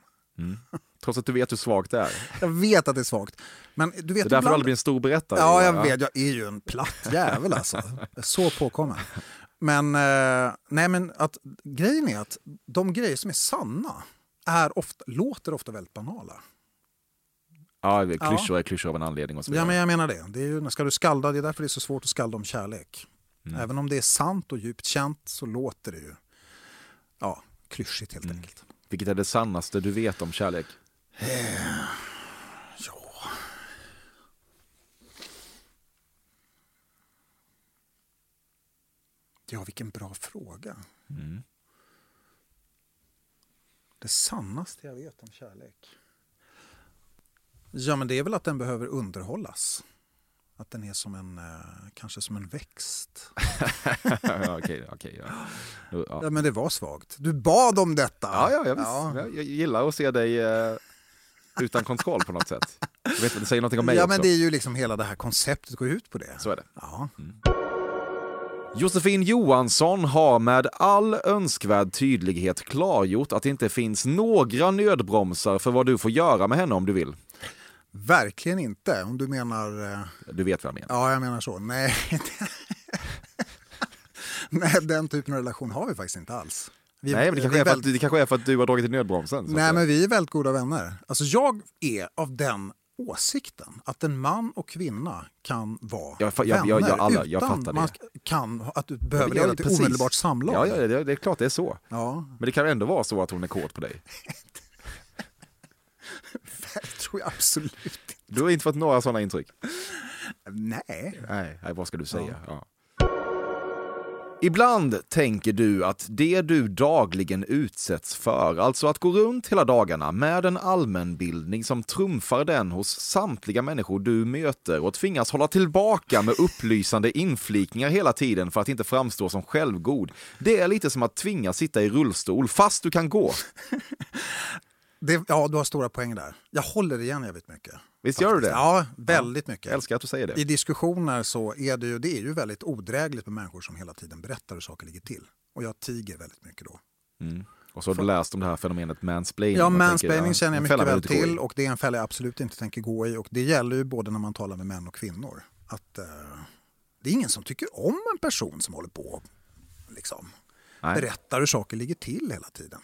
Speaker 4: Trots att du vet hur svagt det är.
Speaker 5: Jag vet att det är svagt. Men du vet
Speaker 4: Det är därför du
Speaker 5: ibland-
Speaker 4: aldrig blir en stor berättare.
Speaker 5: Ja, jag vet. Jag är ju en platt jävel alltså. Är så påkommen. Men, eh, nej, men att, grejen är att de grejer som är sanna är ofta, låter ofta väldigt banala.
Speaker 4: Ja, klyschor är klyschor av en anledning och så
Speaker 5: Ja, men jag menar det. det är ju, ska du skalda, det är därför det är så svårt att skalda om kärlek.
Speaker 4: Mm.
Speaker 5: Även om det är sant och djupt känt så låter det ju ja, klyschigt helt
Speaker 4: Mm.
Speaker 5: enkelt.
Speaker 4: Vilket är det sannaste du vet om kärlek?
Speaker 5: Ja. Ja, vilken bra fråga. Det sannaste jag vet om kärlek? Ja, men det är väl att den behöver underhållas. Att den är som en, eh, kanske som en växt.
Speaker 4: ja, okej, okej, ja. Ja.
Speaker 5: Ja, men det var svagt. Du bad om detta.
Speaker 4: Ja, ja, ja, visst.
Speaker 5: Ja.
Speaker 4: Jag, jag gillar att se dig eh, utan kontroll på något sätt. Jag vet det säger någonting om mig
Speaker 5: ja,
Speaker 4: också.
Speaker 5: men det är ju liksom hela det här konceptet går ut på det.
Speaker 4: Så är det.
Speaker 5: Ja.
Speaker 4: Josefin Johansson har med all önskvärd tydlighet klargjort att det inte finns några nödbromsar för vad du får göra med henne om du vill.
Speaker 5: Verkligen inte, om du menar... eh,
Speaker 4: Du vet vad jag menar.
Speaker 5: Ja, jag menar så. Nej, Nej den typen av relation har vi faktiskt inte alls. Vi,
Speaker 4: Nej, men det kanske, är för att,
Speaker 5: väldigt-
Speaker 4: det kanske är för att du har dragit i nödbromsen. så
Speaker 5: Nej,
Speaker 4: säga.
Speaker 5: men vi är väldigt goda vänner. Alltså, jag är av den åsikten att en man och kvinna kan vara
Speaker 4: Ja, fa- ja,
Speaker 5: vänner
Speaker 4: ja, ja, alla, jag
Speaker 5: utan man kan, att du behöver leda till
Speaker 4: precis.
Speaker 5: omedelbart samlag.
Speaker 4: Ja, ja det, det är klart det är så.
Speaker 5: Ja,
Speaker 4: Men det kan ändå vara så att hon är kåt på dig.
Speaker 5: tror jag absolut inte.
Speaker 4: Du har inte fått några sådana intryck?
Speaker 5: Nej.
Speaker 4: Nej, nej vad ska du säga? Ja. Ibland tänker du att det du dagligen utsätts för, alltså att gå runt hela dagarna med en allmänbildning som trumfar den hos samtliga människor du möter och tvingas hålla tillbaka med upplysande inflikningar hela tiden för att inte framstå som självgod. Det är lite som att tvingas sitta i rullstol fast du kan gå.
Speaker 5: Det, ja, du har stora poäng där. Jag håller igen jävligt mycket.
Speaker 4: Visst gör du det?
Speaker 5: Ja, väldigt mycket.
Speaker 4: Jag älskar att du säger det.
Speaker 5: I diskussioner så är det ju, det är ju väldigt odrägligt med människor som hela tiden berättar hur saker ligger till. Och jag tiger väldigt mycket då.
Speaker 4: Mm. Och så har du läst om det här fenomenet mansplaining.
Speaker 5: Ja,
Speaker 4: Jag tänker,
Speaker 5: mansplaining
Speaker 4: ja,
Speaker 5: känner jag mycket väl till och det är en fälla jag absolut inte tänker gå i. Och det gäller ju både när man talar med män och kvinnor. Att eh, det är ingen som tycker om en person som håller på liksom,
Speaker 4: Nej.
Speaker 5: berättar hur saker ligger till hela tiden.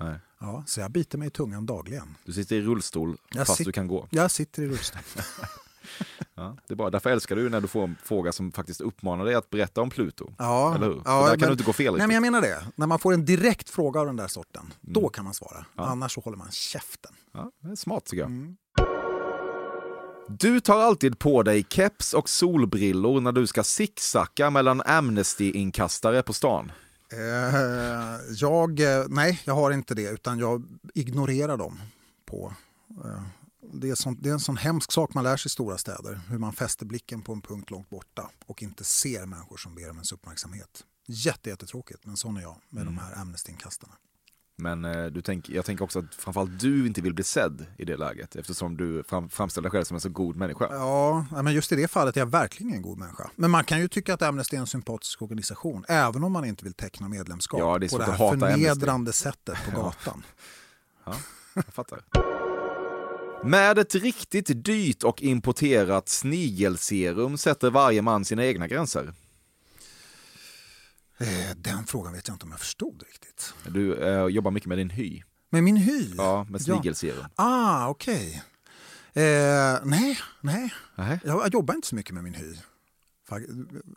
Speaker 4: Nej.
Speaker 5: Ja, så jag biter mig i tungan dagligen.
Speaker 4: Du sitter i rullstol
Speaker 5: Jag
Speaker 4: fast
Speaker 5: sit-
Speaker 4: du kan gå.
Speaker 5: Jag sitter i rullstol.
Speaker 4: Ja, det är bra. Därför älskar du när du får en fråga som faktiskt uppmanar dig att berätta om Pluto.
Speaker 5: Ja,
Speaker 4: Eller hur?
Speaker 5: ja,
Speaker 4: där kan
Speaker 5: men-
Speaker 4: du inte gå fel
Speaker 5: Nej, men jag menar det. När man får en direkt fråga av den där sorten,
Speaker 4: Mm.
Speaker 5: då kan man svara. Annars så håller man käften.
Speaker 4: Ja, det är smart tycker jag.
Speaker 5: Mm.
Speaker 4: Du tar alltid på dig keps och solbrillor när du ska zigzacka mellan Amnesty-inkastare på stan.
Speaker 5: Eh, jag, eh, nej, jag har inte det, utan jag ignorerar dem. på... Eh, det, är sånt, det är en sån hemsk sak man lär sig i stora städer, hur man fäster blicken på en punkt långt borta och inte ser människor som ber om ens uppmärksamhet. Jätte, jättetråkigt, men sån är jag med
Speaker 4: Mm.
Speaker 5: de här Amnesty-inkastarna.
Speaker 4: Men eh, du tänk, jag tänker också att framförallt du inte vill bli sedd i det läget eftersom du fram, framställer dig själv som en så god människa.
Speaker 5: Ja, ja, men just i det fallet är jag verkligen en god människa. Men man kan ju tycka att Amnesty är en sympatisk organisation, även om man inte vill teckna medlemskap
Speaker 4: Ja, det
Speaker 5: på det här
Speaker 4: hata Amnesty.
Speaker 5: förnedrande sättet på gatan.
Speaker 4: Ja, jag fattar. Med ett riktigt dyrt och importerat snigelserum sätter varje man sina egna gränser.
Speaker 5: Eh, Den frågan vet jag inte om jag förstod riktigt.
Speaker 4: Du eh, jobbar mycket med din hy.
Speaker 5: Men min hy?
Speaker 4: Ja, med snigelserum.
Speaker 5: Ah, okej. Eh, nej, nej.
Speaker 4: Nej.
Speaker 5: Jag, jag jobbar inte så mycket med min hy.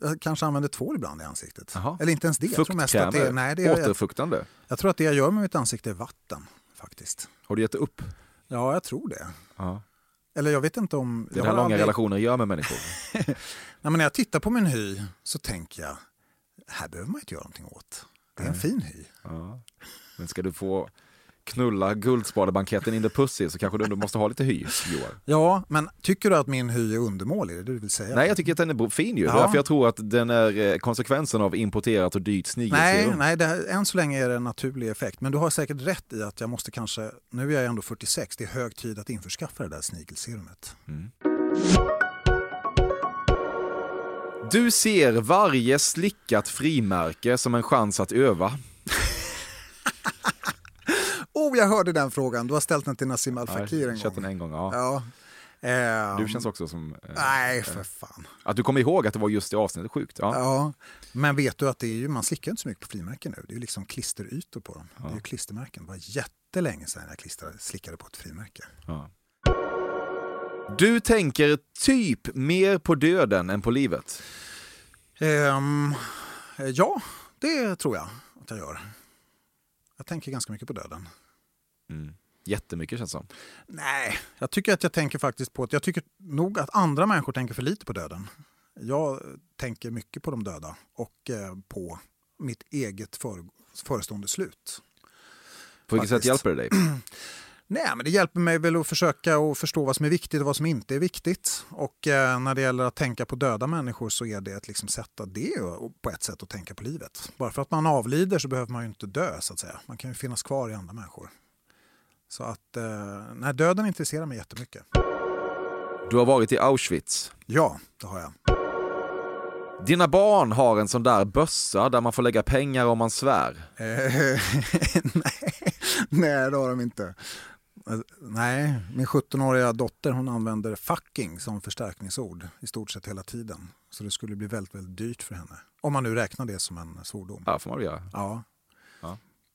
Speaker 5: Jag kanske använder tvål ibland i ansiktet.
Speaker 4: Jaha.
Speaker 5: Eller inte ens det. Jag tror, mest att det, är-
Speaker 4: Fuktkrämer,
Speaker 5: nej, det är, jag,
Speaker 4: återfuktande.
Speaker 5: jag tror att det jag gör med mitt ansikte är vatten. faktiskt.
Speaker 4: Har du gett upp?
Speaker 5: Ja, jag tror det.
Speaker 4: Ja.
Speaker 5: Eller jag vet inte om...
Speaker 4: Det är
Speaker 5: jag
Speaker 4: det här långa
Speaker 5: aldrig-
Speaker 4: relationer gör med människor.
Speaker 5: Nej, men när jag tittar på min hy så tänker jag, här behöver man inte göra någonting åt. Det är en fin hy.
Speaker 4: Ja. Men ska du få knulla guldspadebanketten in the pussy så kanske du ändå måste ha lite hy, Johan.
Speaker 5: Ja, men tycker du att min hy är undermålig? Det det du vill säga?
Speaker 4: Nej, jag tycker att den är fin ju.
Speaker 5: Ja.
Speaker 4: Därför jag tror att den är eh, konsekvensen av importerat och dyrt
Speaker 5: Nej,
Speaker 4: snigelserum.
Speaker 5: nej det här, än så länge är det en naturlig effekt. Men du har säkert rätt i att jag måste kanske, nu är jag ändå 46, det är hög tid att införskaffa det där snigelserumet.
Speaker 4: Du ser varje slickat frimärke som en chans att öva.
Speaker 5: Oh, jag hörde den frågan. Du har ställt den till Nassim Al
Speaker 4: Ja,
Speaker 5: Fakir en gång.
Speaker 4: den en gång. Ja.
Speaker 5: Ja. Ehm,
Speaker 4: Du känns också som... Eh,
Speaker 5: Nej, för fan.
Speaker 4: Att du kommer ihåg att det var just det avsnittet, sjukt. Ja.
Speaker 5: Ja. Men vet du att det är ju, man slickar inte så mycket på frimärken nu. Det är ju liksom klisterytor på dem. Det är ju klistermärken. Det var jättelänge sedan jag klistrade, slickade på ett frimärke.
Speaker 4: Ja. Du tänker typ mer på döden än på livet.
Speaker 5: Ehm, ja, det tror jag att jag gör. Jag tänker ganska mycket på döden.
Speaker 4: Mm. Jättemycket känns det som.
Speaker 5: Nej, jag tycker att jag tänker faktiskt på att jag tycker nog att andra människor tänker för lite på döden. Jag tänker mycket på de döda och eh, på mitt eget för, förestående slut.
Speaker 4: På vilket sätt
Speaker 5: Faktiskt.
Speaker 4: hjälper det dig?
Speaker 5: Nej, men det hjälper mig väl att försöka att förstå vad som är viktigt och vad som inte är viktigt. Och eh, när det gäller att tänka på döda människor så är det ett liksom sätt att det är på ett sätt att tänka på livet. Bara för att man avlider så behöver man ju inte dö så att säga. Man kan ju finnas kvar i andra människor. Så att eh, nej, döden intresserar mig jättemycket.
Speaker 4: Du har varit i Auschwitz.
Speaker 5: Ja, det har jag.
Speaker 4: Dina barn har en sån där bössa där man får lägga pengar om man svär.
Speaker 5: Eh, nej, nej, det har de inte. Nej, min 17-åriga dotter hon använder fucking som förstärkningsord i stort sett hela tiden. Så det skulle bli väldigt, väldigt dyrt för henne. Om man nu räknar det som en svordom.
Speaker 4: Ja, får man väl göra.
Speaker 5: Ja.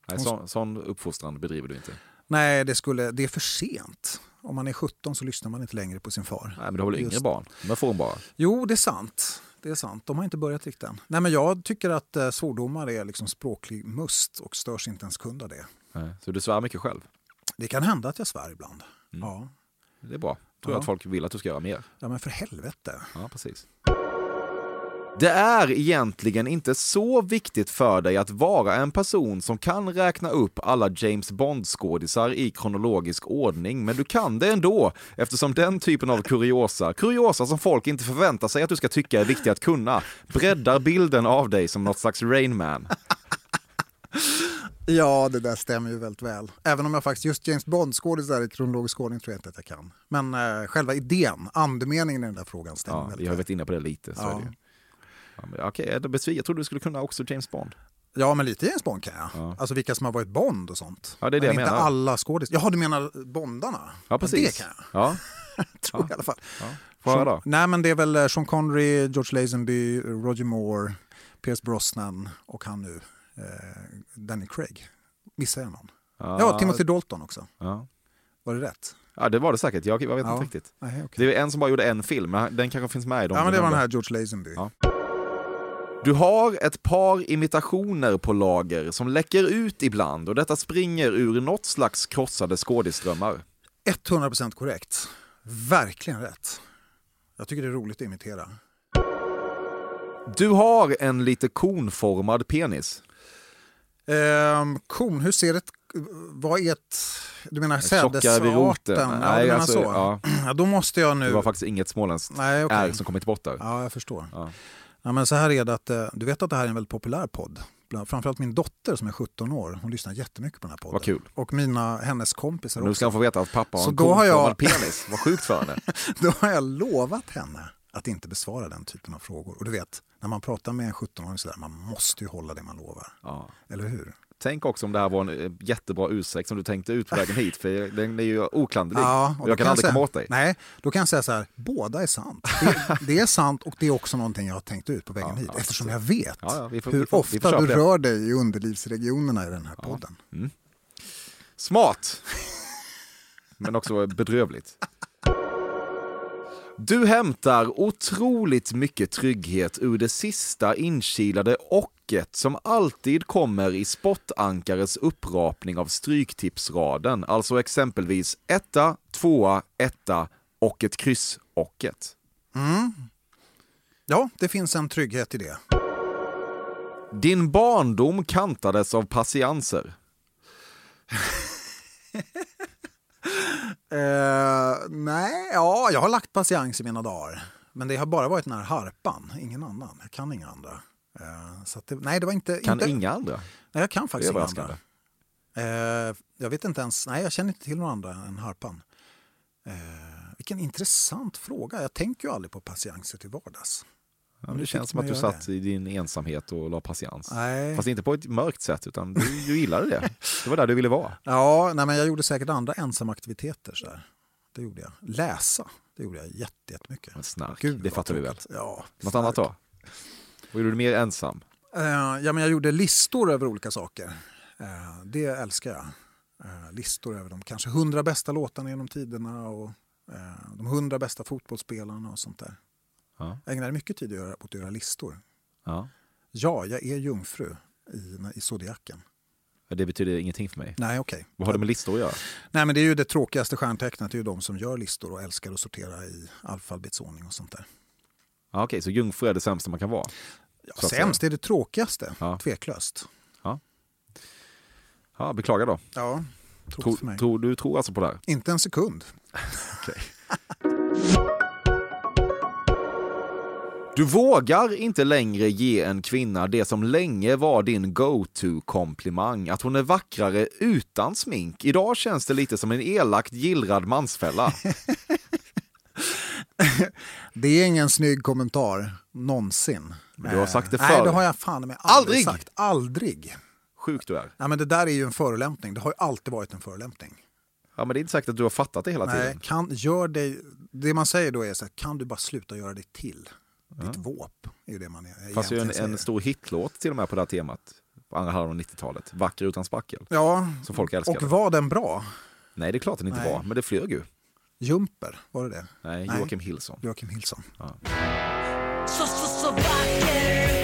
Speaker 4: Nej, sån, sån uppfostran bedriver du inte.
Speaker 5: Nej, det, skulle, det är för sent. Om man är 17 så lyssnar man inte längre på sin far.
Speaker 4: Nej, men du har väl yngre
Speaker 5: Just-
Speaker 4: barn? De får bara.
Speaker 5: Jo, det är sant. Det är sant. De har inte börjat riktigt än. Nej, men jag tycker att eh, svordomar är liksom språklig must och störs inte ens kund av det.
Speaker 4: Nej. Så du svär mycket själv.
Speaker 5: Det kan hända att jag svär ibland.
Speaker 4: Mm.
Speaker 5: Ja.
Speaker 4: Det är bra. Tror
Speaker 5: Ja.
Speaker 4: att folk vill att du ska göra mer.
Speaker 5: ja, men för helvete.
Speaker 4: Ja, precis. Det är egentligen inte så viktigt för dig att vara en person som kan räkna upp alla James Bond-skådisar i kronologisk ordning, men du kan det ändå eftersom den typen av kuriosa, kuriosa som folk inte förväntar sig att du ska tycka är viktiga att kunna, breddar bilden av dig som något slags Rain Man.
Speaker 5: Ja, det där stämmer ju väldigt väl. Även om jag faktiskt just James Bond-skådisar i kronologisk ordning tror jag inte att jag kan. Men eh, själva idén, andemeningen i den där frågan stämmer
Speaker 4: Ja,
Speaker 5: väldigt
Speaker 4: vi har varit inne på det lite. Så
Speaker 5: Ja.
Speaker 4: Ja, men, Okej, besviken? Jag trodde du skulle kunna också James Bond.
Speaker 5: Ja, men lite James Bond kan jag.
Speaker 4: Ja.
Speaker 5: Alltså vilka som har varit Bond och sånt.
Speaker 4: Ja, det är det
Speaker 5: men
Speaker 4: jag
Speaker 5: inte
Speaker 4: menar.
Speaker 5: alla skådisar. Jaha, du menar Bondarna?
Speaker 4: Ja, precis.
Speaker 5: Det kan jag,
Speaker 4: Ja,
Speaker 5: tror jag i alla fall.
Speaker 4: får höra
Speaker 5: Sean-
Speaker 4: då.
Speaker 5: Nej, men det är väl eh, Sean Connery, George Lazenby, Roger Moore, Pierce Brosnan och han nu, Danny Craig. Missar jag någon? Ja, Timothy Dalton också.
Speaker 4: Ja.
Speaker 5: Var det rätt?
Speaker 4: ja, det var det säkert. Jag, jag vet
Speaker 5: Ja.
Speaker 4: inte riktigt.
Speaker 5: Nej, okej.
Speaker 4: Det är en som bara gjorde en film, men den kanske finns med i dem.
Speaker 5: Ja, men det var den här George Lazenby.
Speaker 4: Ja. Du har ett par imitationer på lager som läcker ut ibland och detta springer ur något slags krossade skådisdrömmar.
Speaker 5: 100% korrekt. Verkligen rätt. Jag tycker det är roligt att imitera.
Speaker 4: Du har en lite konformad penis.
Speaker 5: Ehm, kon, hur ser ett... Vad är ett... Du menar sädesarten?
Speaker 4: roten.
Speaker 5: Ja,
Speaker 4: Nej,
Speaker 5: du menar
Speaker 4: alltså,
Speaker 5: så.
Speaker 4: ja.
Speaker 5: Ja, då måste jag nu...
Speaker 4: Det var faktiskt inget småländskt
Speaker 5: Nej,
Speaker 4: är som kommit bort där.
Speaker 5: Ja, jag förstår.
Speaker 4: Ja.
Speaker 5: Ja, men så här är det att, eh, du vet att det här är en väldigt populär podd. Framförallt min dotter som är 17 år, hon lyssnar jättemycket på den här podden.
Speaker 4: Vad kul.
Speaker 5: Och mina, hennes kompisar
Speaker 4: Nu
Speaker 5: också.
Speaker 4: ska han få veta att pappa har
Speaker 5: Så
Speaker 4: en
Speaker 5: då har jag-
Speaker 4: penis. Vad sjukt för henne.
Speaker 5: Då har jag lovat henne att inte besvara den typen av frågor. Och du vet, när man pratar med en 17-åring sådär, man måste ju hålla det man lovar.
Speaker 4: Ja.
Speaker 5: Eller hur?
Speaker 4: Tänk också om det här var en eh, jättebra ursäkt som du tänkte ut på vägen hit, för den är ju oklanderlig.
Speaker 5: och
Speaker 4: och jag kan aldrig
Speaker 5: säga,
Speaker 4: komma åt dig.
Speaker 5: Nej, då kan jag säga så här, båda är sant. Det, det är sant och det är också någonting jag har tänkt ut på vägen
Speaker 4: Ja,
Speaker 5: hit.
Speaker 4: ja,
Speaker 5: eftersom jag vet
Speaker 4: Ja, ja, vi får-
Speaker 5: hur
Speaker 4: får-
Speaker 5: ofta du
Speaker 4: det.
Speaker 5: rör dig i underlivsregionerna i den här podden.
Speaker 4: Smart! Men också bedrövligt. Du hämtar otroligt mycket trygghet ur det sista inkilade ocket som alltid kommer i spottankares upprapning av stryktipsraden, alltså exempelvis etta, tvåa, etta och ett kryss-ocket.
Speaker 5: Ja, det finns en trygghet i det.
Speaker 4: Din barndom kantades av patienser.
Speaker 5: Eh, nej, ja, jag har lagt patiens i mina dagar. Men det har bara varit den här harpan, ingen annan. Jag kan inga andra. Eh, så det, nej, det var inte...
Speaker 4: Kan
Speaker 5: inte,
Speaker 4: inga andra?
Speaker 5: Nej, jag kan faktiskt inga andra. Eh, jag vet inte ens, nej jag känner inte till några andra än harpan. Vilken intressant fråga. Jag tänker ju aldrig på patienser till vardags.
Speaker 4: Ja, det
Speaker 5: fick
Speaker 4: känns som att du satt i din ensamhet och la patiens.
Speaker 5: Nej.
Speaker 4: Fast inte på ett mörkt sätt, utan du, du gillade det. Det var där du ville vara.
Speaker 5: Ja, nej, men jag gjorde säkert andra ensamaktiviteter. Så där. Det gjorde jag. Läsa, det gjorde jag jätte- jättemycket.
Speaker 4: Men snark,
Speaker 5: Gud,
Speaker 4: det fattar vi väl.
Speaker 5: Ja,
Speaker 4: Något
Speaker 5: snark.
Speaker 4: annat då? Vad gjorde du mer ensam?
Speaker 5: Eh, ja, men jag gjorde listor över olika saker. Eh, det älskar jag. Eh, listor över de kanske hundra bästa låtarna genom tiderna och de hundra bästa fotbollsspelarna och sånt där.
Speaker 4: Ja.
Speaker 5: Jag ägnade mycket tid åt att göra listor.
Speaker 4: Ja.
Speaker 5: Ja, jag är jungfru i, i zodiaken.
Speaker 4: Det betyder ingenting för mig.
Speaker 5: Nej, okej.
Speaker 4: Vad har det med listor att göra?
Speaker 5: Nej, men det är ju det tråkigaste stjärntecknet. Det är ju de som gör listor och älskar att sortera i alfabetsordning och sånt där.
Speaker 4: Ja, Okej, så jungfru är det sämsta man kan vara?
Speaker 5: Ja, sämst är det tråkigaste,
Speaker 4: Ja.
Speaker 5: tveklöst.
Speaker 4: Ja, beklagar då.
Speaker 5: Ja,
Speaker 4: Tro,
Speaker 5: för mig.
Speaker 4: tro, du tror alltså på det här?
Speaker 5: Inte en sekund.
Speaker 4: Du vågar inte längre ge en kvinna det som länge var din go-to-komplimang, att hon är vackrare utan smink. Idag känns det lite som en elakt gillrad mansfälla.
Speaker 5: Det är ingen snygg kommentar, någonsin.
Speaker 4: Men du har sagt det
Speaker 5: Eh, Nej,
Speaker 4: förr.
Speaker 5: det har jag fan med aldrig,
Speaker 4: Aldrig?
Speaker 5: sagt. Aldrig.
Speaker 4: Sjuk du är.
Speaker 5: Nej, men det där är ju en förolämpning. Det har ju alltid varit en förolämpning.
Speaker 4: Ja, men det är inte säkert att du har fattat det hela
Speaker 5: Nej,
Speaker 4: tiden.
Speaker 5: kan, gör dig, det man säger då är så här, kan du bara sluta göra det till? Ditt våp är ju det man är,
Speaker 4: är ju en, en stor hitlåt till och med på det här temat. På andra halvan av 90-talet. Vacker utan spackel.
Speaker 5: Ja,
Speaker 4: Som folk älskade.
Speaker 5: och var den bra?
Speaker 4: Nej, det är klart den inte
Speaker 5: Nej.
Speaker 4: var, men det flög ju.
Speaker 5: Jumper, var det det?
Speaker 4: Nej,
Speaker 5: Nej.
Speaker 4: Joakim Hillson.
Speaker 5: Joakim Hillson.
Speaker 8: Så, så, så vacker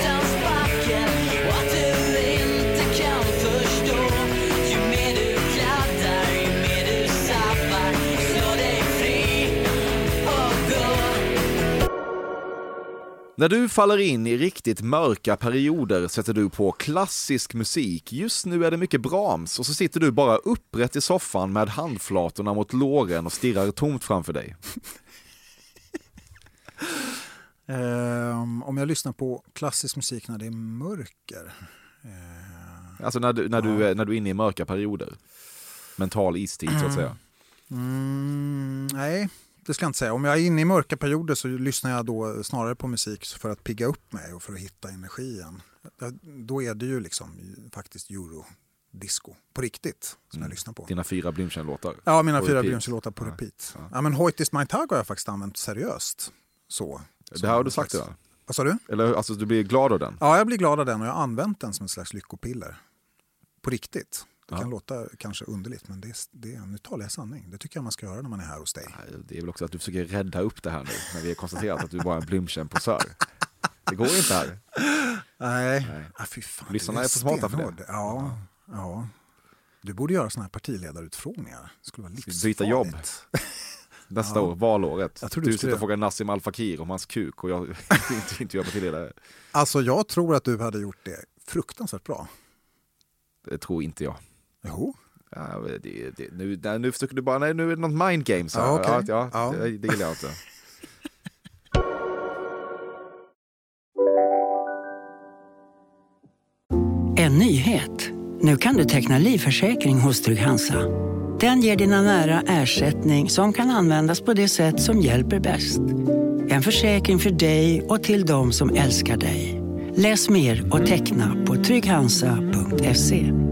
Speaker 4: När du faller in i riktigt mörka perioder sätter du på klassisk musik. Just nu är det mycket Brahms och så sitter du bara upprätt i soffan med handflatorna mot låren och stirrar tomt framför dig.
Speaker 5: Ehm, om jag lyssnar på klassisk musik när det är mörker. Eh,
Speaker 4: Alltså när du, när du, är, när du är inne i mörka perioder. Mental istid så att säga.
Speaker 5: mm, nej, det ska jag inte säga. Om jag är inne i mörka perioder så lyssnar jag då snarare på musik för att pigga upp mig och för att hitta energi igen. Ja, Då är det ju liksom faktiskt eurodisco på riktigt som jag lyssnar på.
Speaker 4: Dina fyra Blümchen-låtar.
Speaker 5: Ja, mina fyra. Beyoncé-låtar på repeat. Ja, men Hoyt is my tag har jag faktiskt använt seriöst. Så.
Speaker 4: Det här har du
Speaker 5: en
Speaker 4: sagt va?
Speaker 5: Vad sa du?
Speaker 4: Eller alltså du blir glad av den?
Speaker 5: Ja, jag blir glad av den och jag har använt den som ett slags lyckopiller. På riktigt. Det
Speaker 4: Ja.
Speaker 5: kan låta kanske underligt men det, är- det, är- nu talar jag sanning. Det tycker jag man ska göra när man är här hos dig.
Speaker 4: Det är väl också att du försöker rädda upp det här nu när vi har konstaterat att du bara är en Blümchen-posör. Det går inte här.
Speaker 5: Nej,
Speaker 4: Nej.
Speaker 5: Ah, fy fan.
Speaker 4: Lyssnarna
Speaker 5: du
Speaker 4: är för smarta för det.
Speaker 5: Ja, ja. Du borde göra såna här partiledarutfrågningar. Det skulle vara livsfarligt.
Speaker 4: Byta jobb. Nästa
Speaker 5: Ja.
Speaker 4: år, valåret.
Speaker 5: Jag tror
Speaker 4: du
Speaker 5: du
Speaker 4: sitter
Speaker 5: skulle-
Speaker 4: och frågar Nassim Al Fakir om hans kuk och jag inte, inte gör partiledare.
Speaker 5: Alltså jag tror att du hade gjort det fruktansvärt bra.
Speaker 4: Det tror inte jag.
Speaker 5: Jo.
Speaker 4: Ja, det, det, nu, nej, nu försöker du bara, nej nu är det något mind games här.
Speaker 5: Ja, okej.
Speaker 4: ja,
Speaker 5: Ja.
Speaker 4: Det, det gillar jag inte.
Speaker 9: En nyhet. Nu kan du teckna livförsäkring hos Trygg-Hansa. Den ger dina nära ersättning som kan användas på det sätt som hjälper bäst. En försäkring för dig och till de som älskar dig. Läs mer och teckna på trygghansa.se.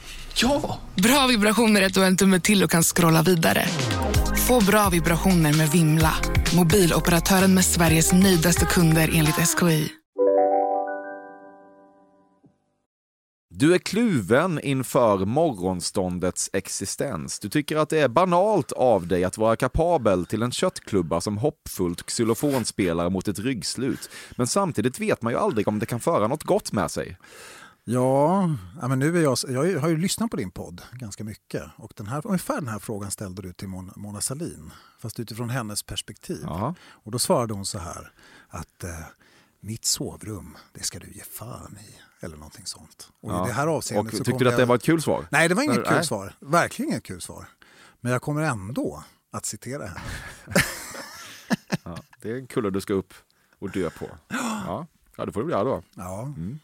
Speaker 3: Ja!
Speaker 10: Bra vibrationer är du har en tumme till och kan scrolla vidare. Få bra vibrationer med Vimla. Mobiloperatören med Sveriges nöjdaste kunder enligt SKI.
Speaker 4: Du är kluven inför morgonståndets existens. Du tycker att det är banalt av dig att vara kapabel till en köttklubba som hoppfullt xylofonspelare mot ett ryggslut. Men samtidigt vet man ju aldrig om det kan föra något gott med sig.
Speaker 5: Ja, men nu är jag, jag har ju lyssnat på din podd ganska mycket. Och den här, ungefär den här frågan ställde du till Mon, Mona Salin. Fast utifrån hennes perspektiv.
Speaker 4: Jaha.
Speaker 5: Och då svarade hon så här att eh, mitt sovrum, det ska du ge fan i. Eller någonting sånt. Och
Speaker 4: Ja.
Speaker 5: i det här avseendet
Speaker 4: Och
Speaker 5: så
Speaker 4: tyckte du att det var ett kul svar?
Speaker 5: Nej, det var inget kul
Speaker 4: Nej.
Speaker 5: svar. Verkligen inget kul svar. Men jag kommer ändå att citera henne.
Speaker 4: Ja, det är en kulle du ska upp och dö på. Ja, ja det får du göra då.
Speaker 5: Ja.
Speaker 4: Mm.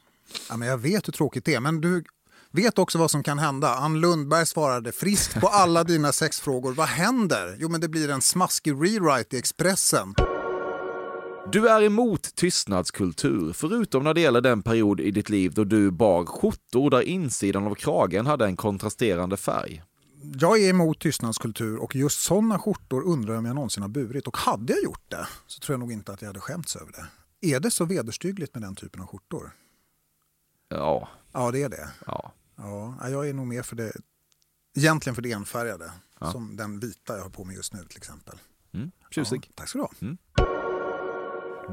Speaker 5: Ja, men jag vet hur tråkigt det är. Men du vet också vad som kan hända. Ann Lundberg svarade friskt på alla dina sex frågor. Vad händer? Jo, men det blir en smaskig rewrite i Expressen.
Speaker 4: Du är emot tystnadskultur, förutom när det gäller den period i ditt liv då du bar skjortor där insidan av kragen hade en kontrasterande färg.
Speaker 5: jag är emot tystnadskultur och just sådana skjortor undrar jag om jag någonsin har burit. Och hade jag gjort det så tror jag nog inte att jag hade skämts över det. Är det så vederstyggligt med den typen av skjortor?
Speaker 4: Ja.
Speaker 5: Ja, det är det.
Speaker 4: Ja.
Speaker 5: Ja, jag är nog mer för det, egentligen för det enfärgade.
Speaker 4: Ja.
Speaker 5: Som den vita jag har på mig just nu till exempel.
Speaker 4: Mm. Tjusig.
Speaker 5: Ja, tack ska du ha.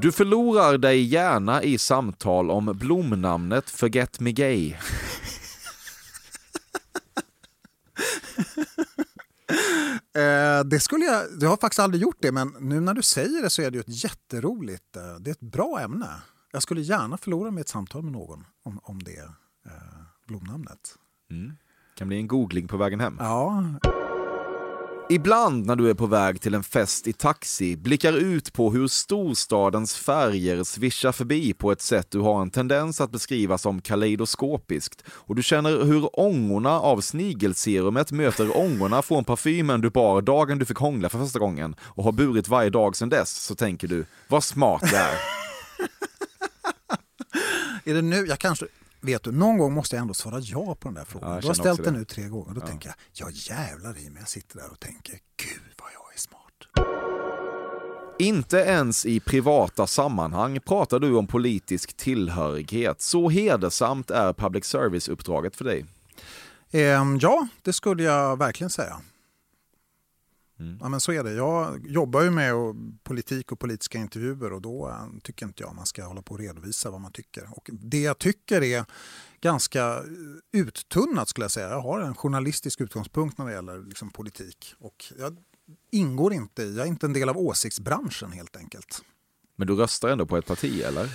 Speaker 4: Du förlorar dig gärna i samtal om blomnamnet Forget Me Gay.
Speaker 5: Eh, det skulle jag, jag har faktiskt aldrig gjort det men nu när du säger det så är det ju ett jätteroligt, eh, det är ett bra ämne. Jag skulle gärna förlora mig ett samtal med någon om, om det eh, blomnamnet.
Speaker 4: Mm. Kan bli en googling på vägen hem.
Speaker 5: Ja,
Speaker 4: Ibland när du är på väg till en fest i taxi blickar ut på hur storstadens färger svischar förbi på ett sätt du har en tendens att beskriva som kaleidoskopiskt och du känner hur ångorna av snigelserumet möter ångorna från parfymen du bar dagen du fick hångla för första gången och har burit varje dag sedan dess så tänker du, vad smart det är.
Speaker 5: är det nu, jag kanske, vet du, någon gång måste jag ändå svara ja på den där frågan.
Speaker 4: Ja,
Speaker 5: du har ställt den
Speaker 4: det.
Speaker 5: nu tre gånger. Då
Speaker 4: Ja.
Speaker 5: tänker jag, jag jävlar i mig. Jag sitter där och tänker, gud vad jag är smart.
Speaker 4: Inte ens i privata sammanhang pratar du om politisk tillhörighet. Så hedersamt är public service-uppdraget för dig.
Speaker 5: Ehm, ja, det skulle jag verkligen säga.
Speaker 4: Mm.
Speaker 5: Ja, men så är det. Jag jobbar ju med politik och politiska intervjuer och då eh, tycker inte jag man ska hålla på och redovisa vad man tycker. Och det jag tycker är ganska eh, uttunnat skulle jag säga. Jag har en journalistisk utgångspunkt när det gäller liksom, politik. Och jag ingår inte i, jag är inte en del av åsiktsbranschen helt enkelt.
Speaker 4: Men du röstar ändå på ett parti, eller?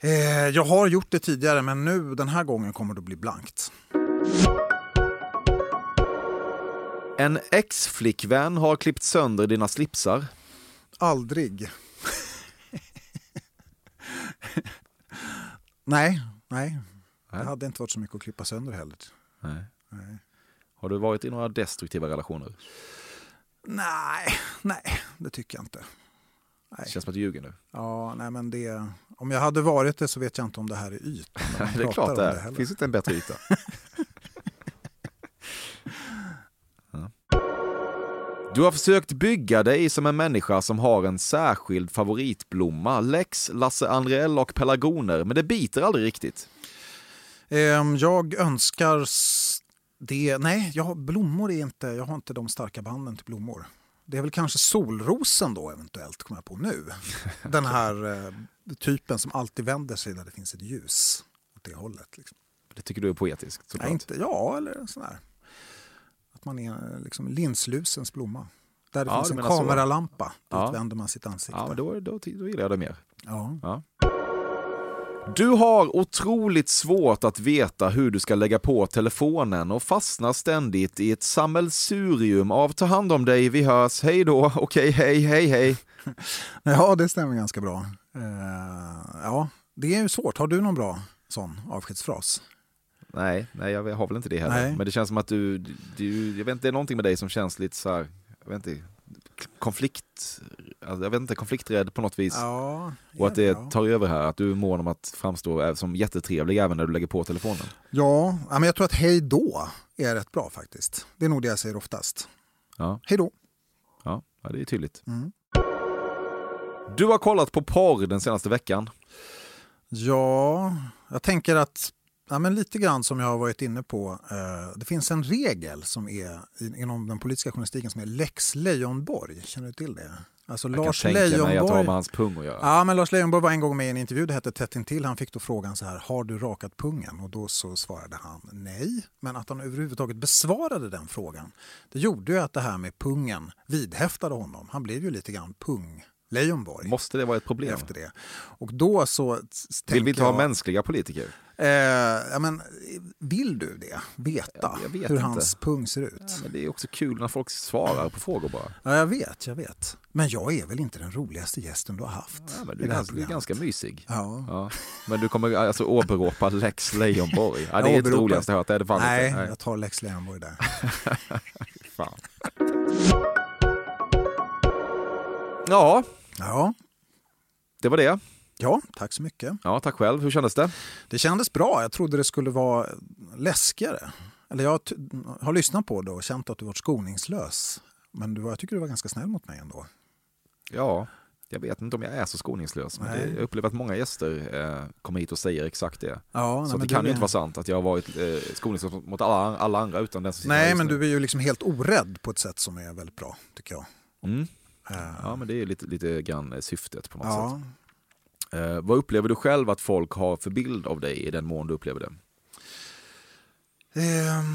Speaker 5: Eh, jag har gjort det tidigare men nu den här gången kommer det att bli blankt.
Speaker 4: En ex-flickvän har klippt sönder dina slipsar.
Speaker 5: Aldrig. nej, nej. Det hade inte varit så mycket att klippa sönder heller.
Speaker 4: Nej.
Speaker 5: Nej.
Speaker 4: Har du varit i några destruktiva relationer?
Speaker 5: Nej, nej, det tycker jag inte.
Speaker 4: Det
Speaker 5: Nej.
Speaker 4: känns som att du ljuger nu.
Speaker 5: Ja, nej, men det, om jag hade varit det så vet jag inte om det här är ytan.
Speaker 4: det är klart det är.
Speaker 5: heller.
Speaker 4: Finns inte en bättre yta? Du har försökt bygga dig som en människa som har en särskild favoritblomma. Lex, Lasse Andrell och pelargoner, men det biter aldrig riktigt.
Speaker 5: Ehm, jag önskar det. Nej, jag blommor är inte, jag har inte de starka banden till blommor. Det är väl kanske solrosen då eventuellt, kommer jag på nu. Den här eh, typen som alltid vänder sig där det finns ett ljus. Åt det hållet. Liksom.
Speaker 4: Det tycker du är poetiskt såklart.
Speaker 5: Nej, inte, ja, eller sån här. Att man är liksom linslusens blomma. Där det
Speaker 4: Ja,
Speaker 5: finns en
Speaker 4: menar så.
Speaker 5: kameralampa. Dit
Speaker 4: Ja.
Speaker 5: man sitt ansikte.
Speaker 4: Ja, då, då, då gillar jag det mer.
Speaker 5: Ja.
Speaker 4: Ja. Du har otroligt svårt att veta hur du ska lägga på telefonen och fastnar ständigt i ett sammelsurium av ta hand om dig, vi hörs, hej då, okej, hej, hej, hej.
Speaker 5: ja, det stämmer ganska bra. Eh, ja, det är ju svårt. Har du någon bra sån avskedsfras?
Speaker 4: Nej, nej, jag har väl inte det heller.
Speaker 5: Nej.
Speaker 4: Men det känns som att du, du, jag vet inte, det är någonting med dig som känns lite så här, jag vet inte, konflikt, alltså, jag vet inte, konflikträdd på något vis.
Speaker 5: Ja,
Speaker 4: och att det tar över här, att du är mån om att framstå som jättetrevlig även när du lägger på telefonen.
Speaker 5: Ja, men jag tror att hej då är rätt bra faktiskt. Det är nog det jag säger oftast.
Speaker 4: Ja,
Speaker 5: Hej då.
Speaker 4: ja, ja det är tydligt.
Speaker 5: Mm.
Speaker 4: Du har kollat på porr den senaste veckan.
Speaker 5: Ja, jag tänker att ja, men lite grann som jag har varit inne på. Eh, det finns en regel som är inom den politiska journalistiken som är lex Leijonborg. Känner du till det? Alltså
Speaker 4: Jag
Speaker 5: Lars
Speaker 4: kan tänka mig att det har med hans pung att göra.
Speaker 5: Ja, men Lars Leijonborg var en gång med i en intervju, det hette Tätt intill. Han fick då frågan så här, har du rakat pungen? Och då så svarade han nej. Men att han överhuvudtaget besvarade den frågan, det gjorde ju att det här med pungen vidhäftade honom. Han blev ju lite grann pung Leijonborg
Speaker 4: Måste det vara ett problem?
Speaker 5: efter det. Och då så
Speaker 4: Vill vi inte ha
Speaker 5: jag-
Speaker 4: mänskliga politiker?
Speaker 5: Eh, ja, men, vill du det? Veta
Speaker 4: vet
Speaker 5: hur
Speaker 4: inte.
Speaker 5: hans pung ser ut?
Speaker 4: Ja, men det är också kul när folk svarar på frågor bara.
Speaker 5: Ja, jag vet, jag vet. Men jag är väl inte den roligaste gästen du har haft?
Speaker 4: Ja, men du, är ganska, du är ganska mysig.
Speaker 5: Ja.
Speaker 4: Ja. Men du kommer alltså åberopa Lex Leijonborg? Ja, det är inte det roligaste jag hört, det är det
Speaker 5: Nej,
Speaker 4: inte.
Speaker 5: jag tar Lex Leijonborg där.
Speaker 4: Fan. Ja,
Speaker 5: Ja.
Speaker 4: det var det.
Speaker 5: ja, tack så mycket.
Speaker 4: Ja, tack själv. Hur kändes det?
Speaker 5: Det kändes bra. Jag trodde det skulle vara läskigare. Eller jag har lyssnat på det och känt att du varit skoningslös. Men du jag tycker du var ganska snäll mot mig ändå.
Speaker 4: Ja, jag vet inte om jag är så skoningslös. Men
Speaker 5: Nej.
Speaker 4: det, jag upplever att många gäster eh, kommer hit och säger exakt det.
Speaker 5: Ja, nej,
Speaker 4: så
Speaker 5: men
Speaker 4: det kan ju
Speaker 5: är-
Speaker 4: inte vara sant att jag har varit eh, skoningslös mot alla, alla andra utan den som
Speaker 5: Nej, men
Speaker 4: nu.
Speaker 5: du är ju liksom helt orädd på ett sätt som är väldigt bra, tycker jag.
Speaker 4: Mm.
Speaker 5: Eh,
Speaker 4: Ja, men det är lite, lite grann eh, syftet på något
Speaker 5: ja.
Speaker 4: sätt. Eh, vad upplever du själv att folk har för bild av dig i den mån du upplever det?
Speaker 5: Ehm,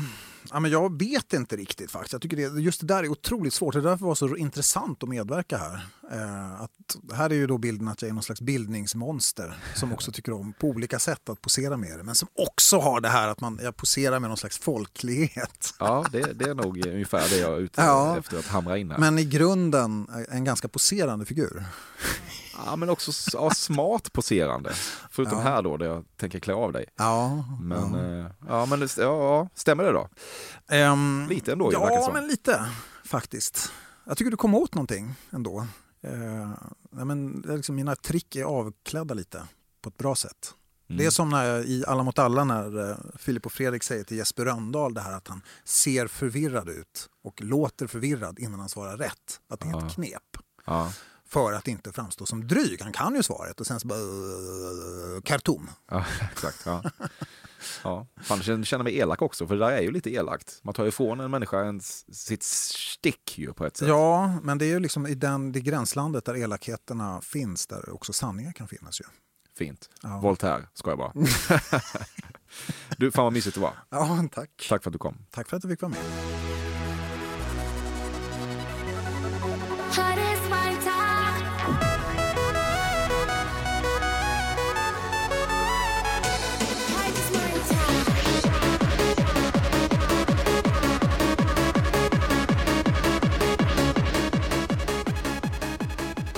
Speaker 5: ja, men jag vet inte riktigt faktiskt. Jag tycker det, just det där är otroligt svårt. Det är därför det var så intressant att medverka här. Eh, att, här är ju då bilden att jag är någon slags bildningsmonster som också tycker om på olika sätt att posera med det. Men som också har det här att man, jag poserar med någon slags folklighet.
Speaker 4: Ja, det, det är nog ungefär det jag är ute
Speaker 5: Ja.
Speaker 4: efter att hamra in här.
Speaker 5: Men i grunden en ganska poserande figur.
Speaker 4: Ja, men också ja, smart poserande. Förutom
Speaker 5: Ja.
Speaker 4: här då, där jag tänker klä av dig.
Speaker 5: Ja,
Speaker 4: Men,
Speaker 5: ja.
Speaker 4: eh, ja, men ja, stämmer det då?
Speaker 5: Ehm,
Speaker 4: Lite ändå, ju,
Speaker 5: Ja,
Speaker 4: som.
Speaker 5: men lite faktiskt. Jag tycker du kom åt någonting ändå. Nej, men, liksom, mina trick är avklädda lite på ett bra sätt.
Speaker 4: Mm.
Speaker 5: Det är som när jag, i Alla mot alla när eh, Filip och Fredrik säger till Jesper Rönndahl det här att han ser förvirrad ut och låter förvirrad innan han svarar rätt. Att det är ett knep. För att inte framstå som dryg. Han kan ju svaret och sen så bara... Uh, Khartoum.
Speaker 4: Ja, exakt. Ja. Ja. Fan, jag känner- mig elak också, för det där är ju lite elakt. Man tar ju ifrån en människa ens, sitt stick ju på ett sätt.
Speaker 5: Ja, men det är ju liksom i den, det gränslandet där elakheterna finns, där också sanningar kan finnas ju.
Speaker 4: Fint.
Speaker 5: Ja.
Speaker 4: Voltaire, ska jag bara. du, fan vad mysigt det var.
Speaker 5: Ja, tack.
Speaker 4: Tack för att du kom.
Speaker 5: Tack för att du fick vara med.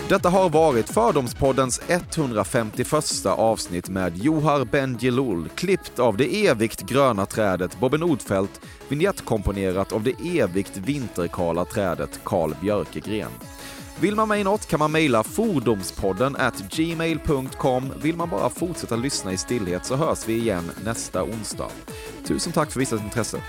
Speaker 4: Detta har varit Fördomspoddens 151 avsnitt med Johar Bendjelloul, klippt av det evigt gröna trädet Bobben Nordfeldt, vignettkomponerat av det evigt vinterkala trädet Carl Björkegren. Vill man mig något kan man mejla fordomspodden at gmail.com. Vill man bara fortsätta lyssna i stillhet så hörs vi igen nästa onsdag. Tusen tack för visat intresse.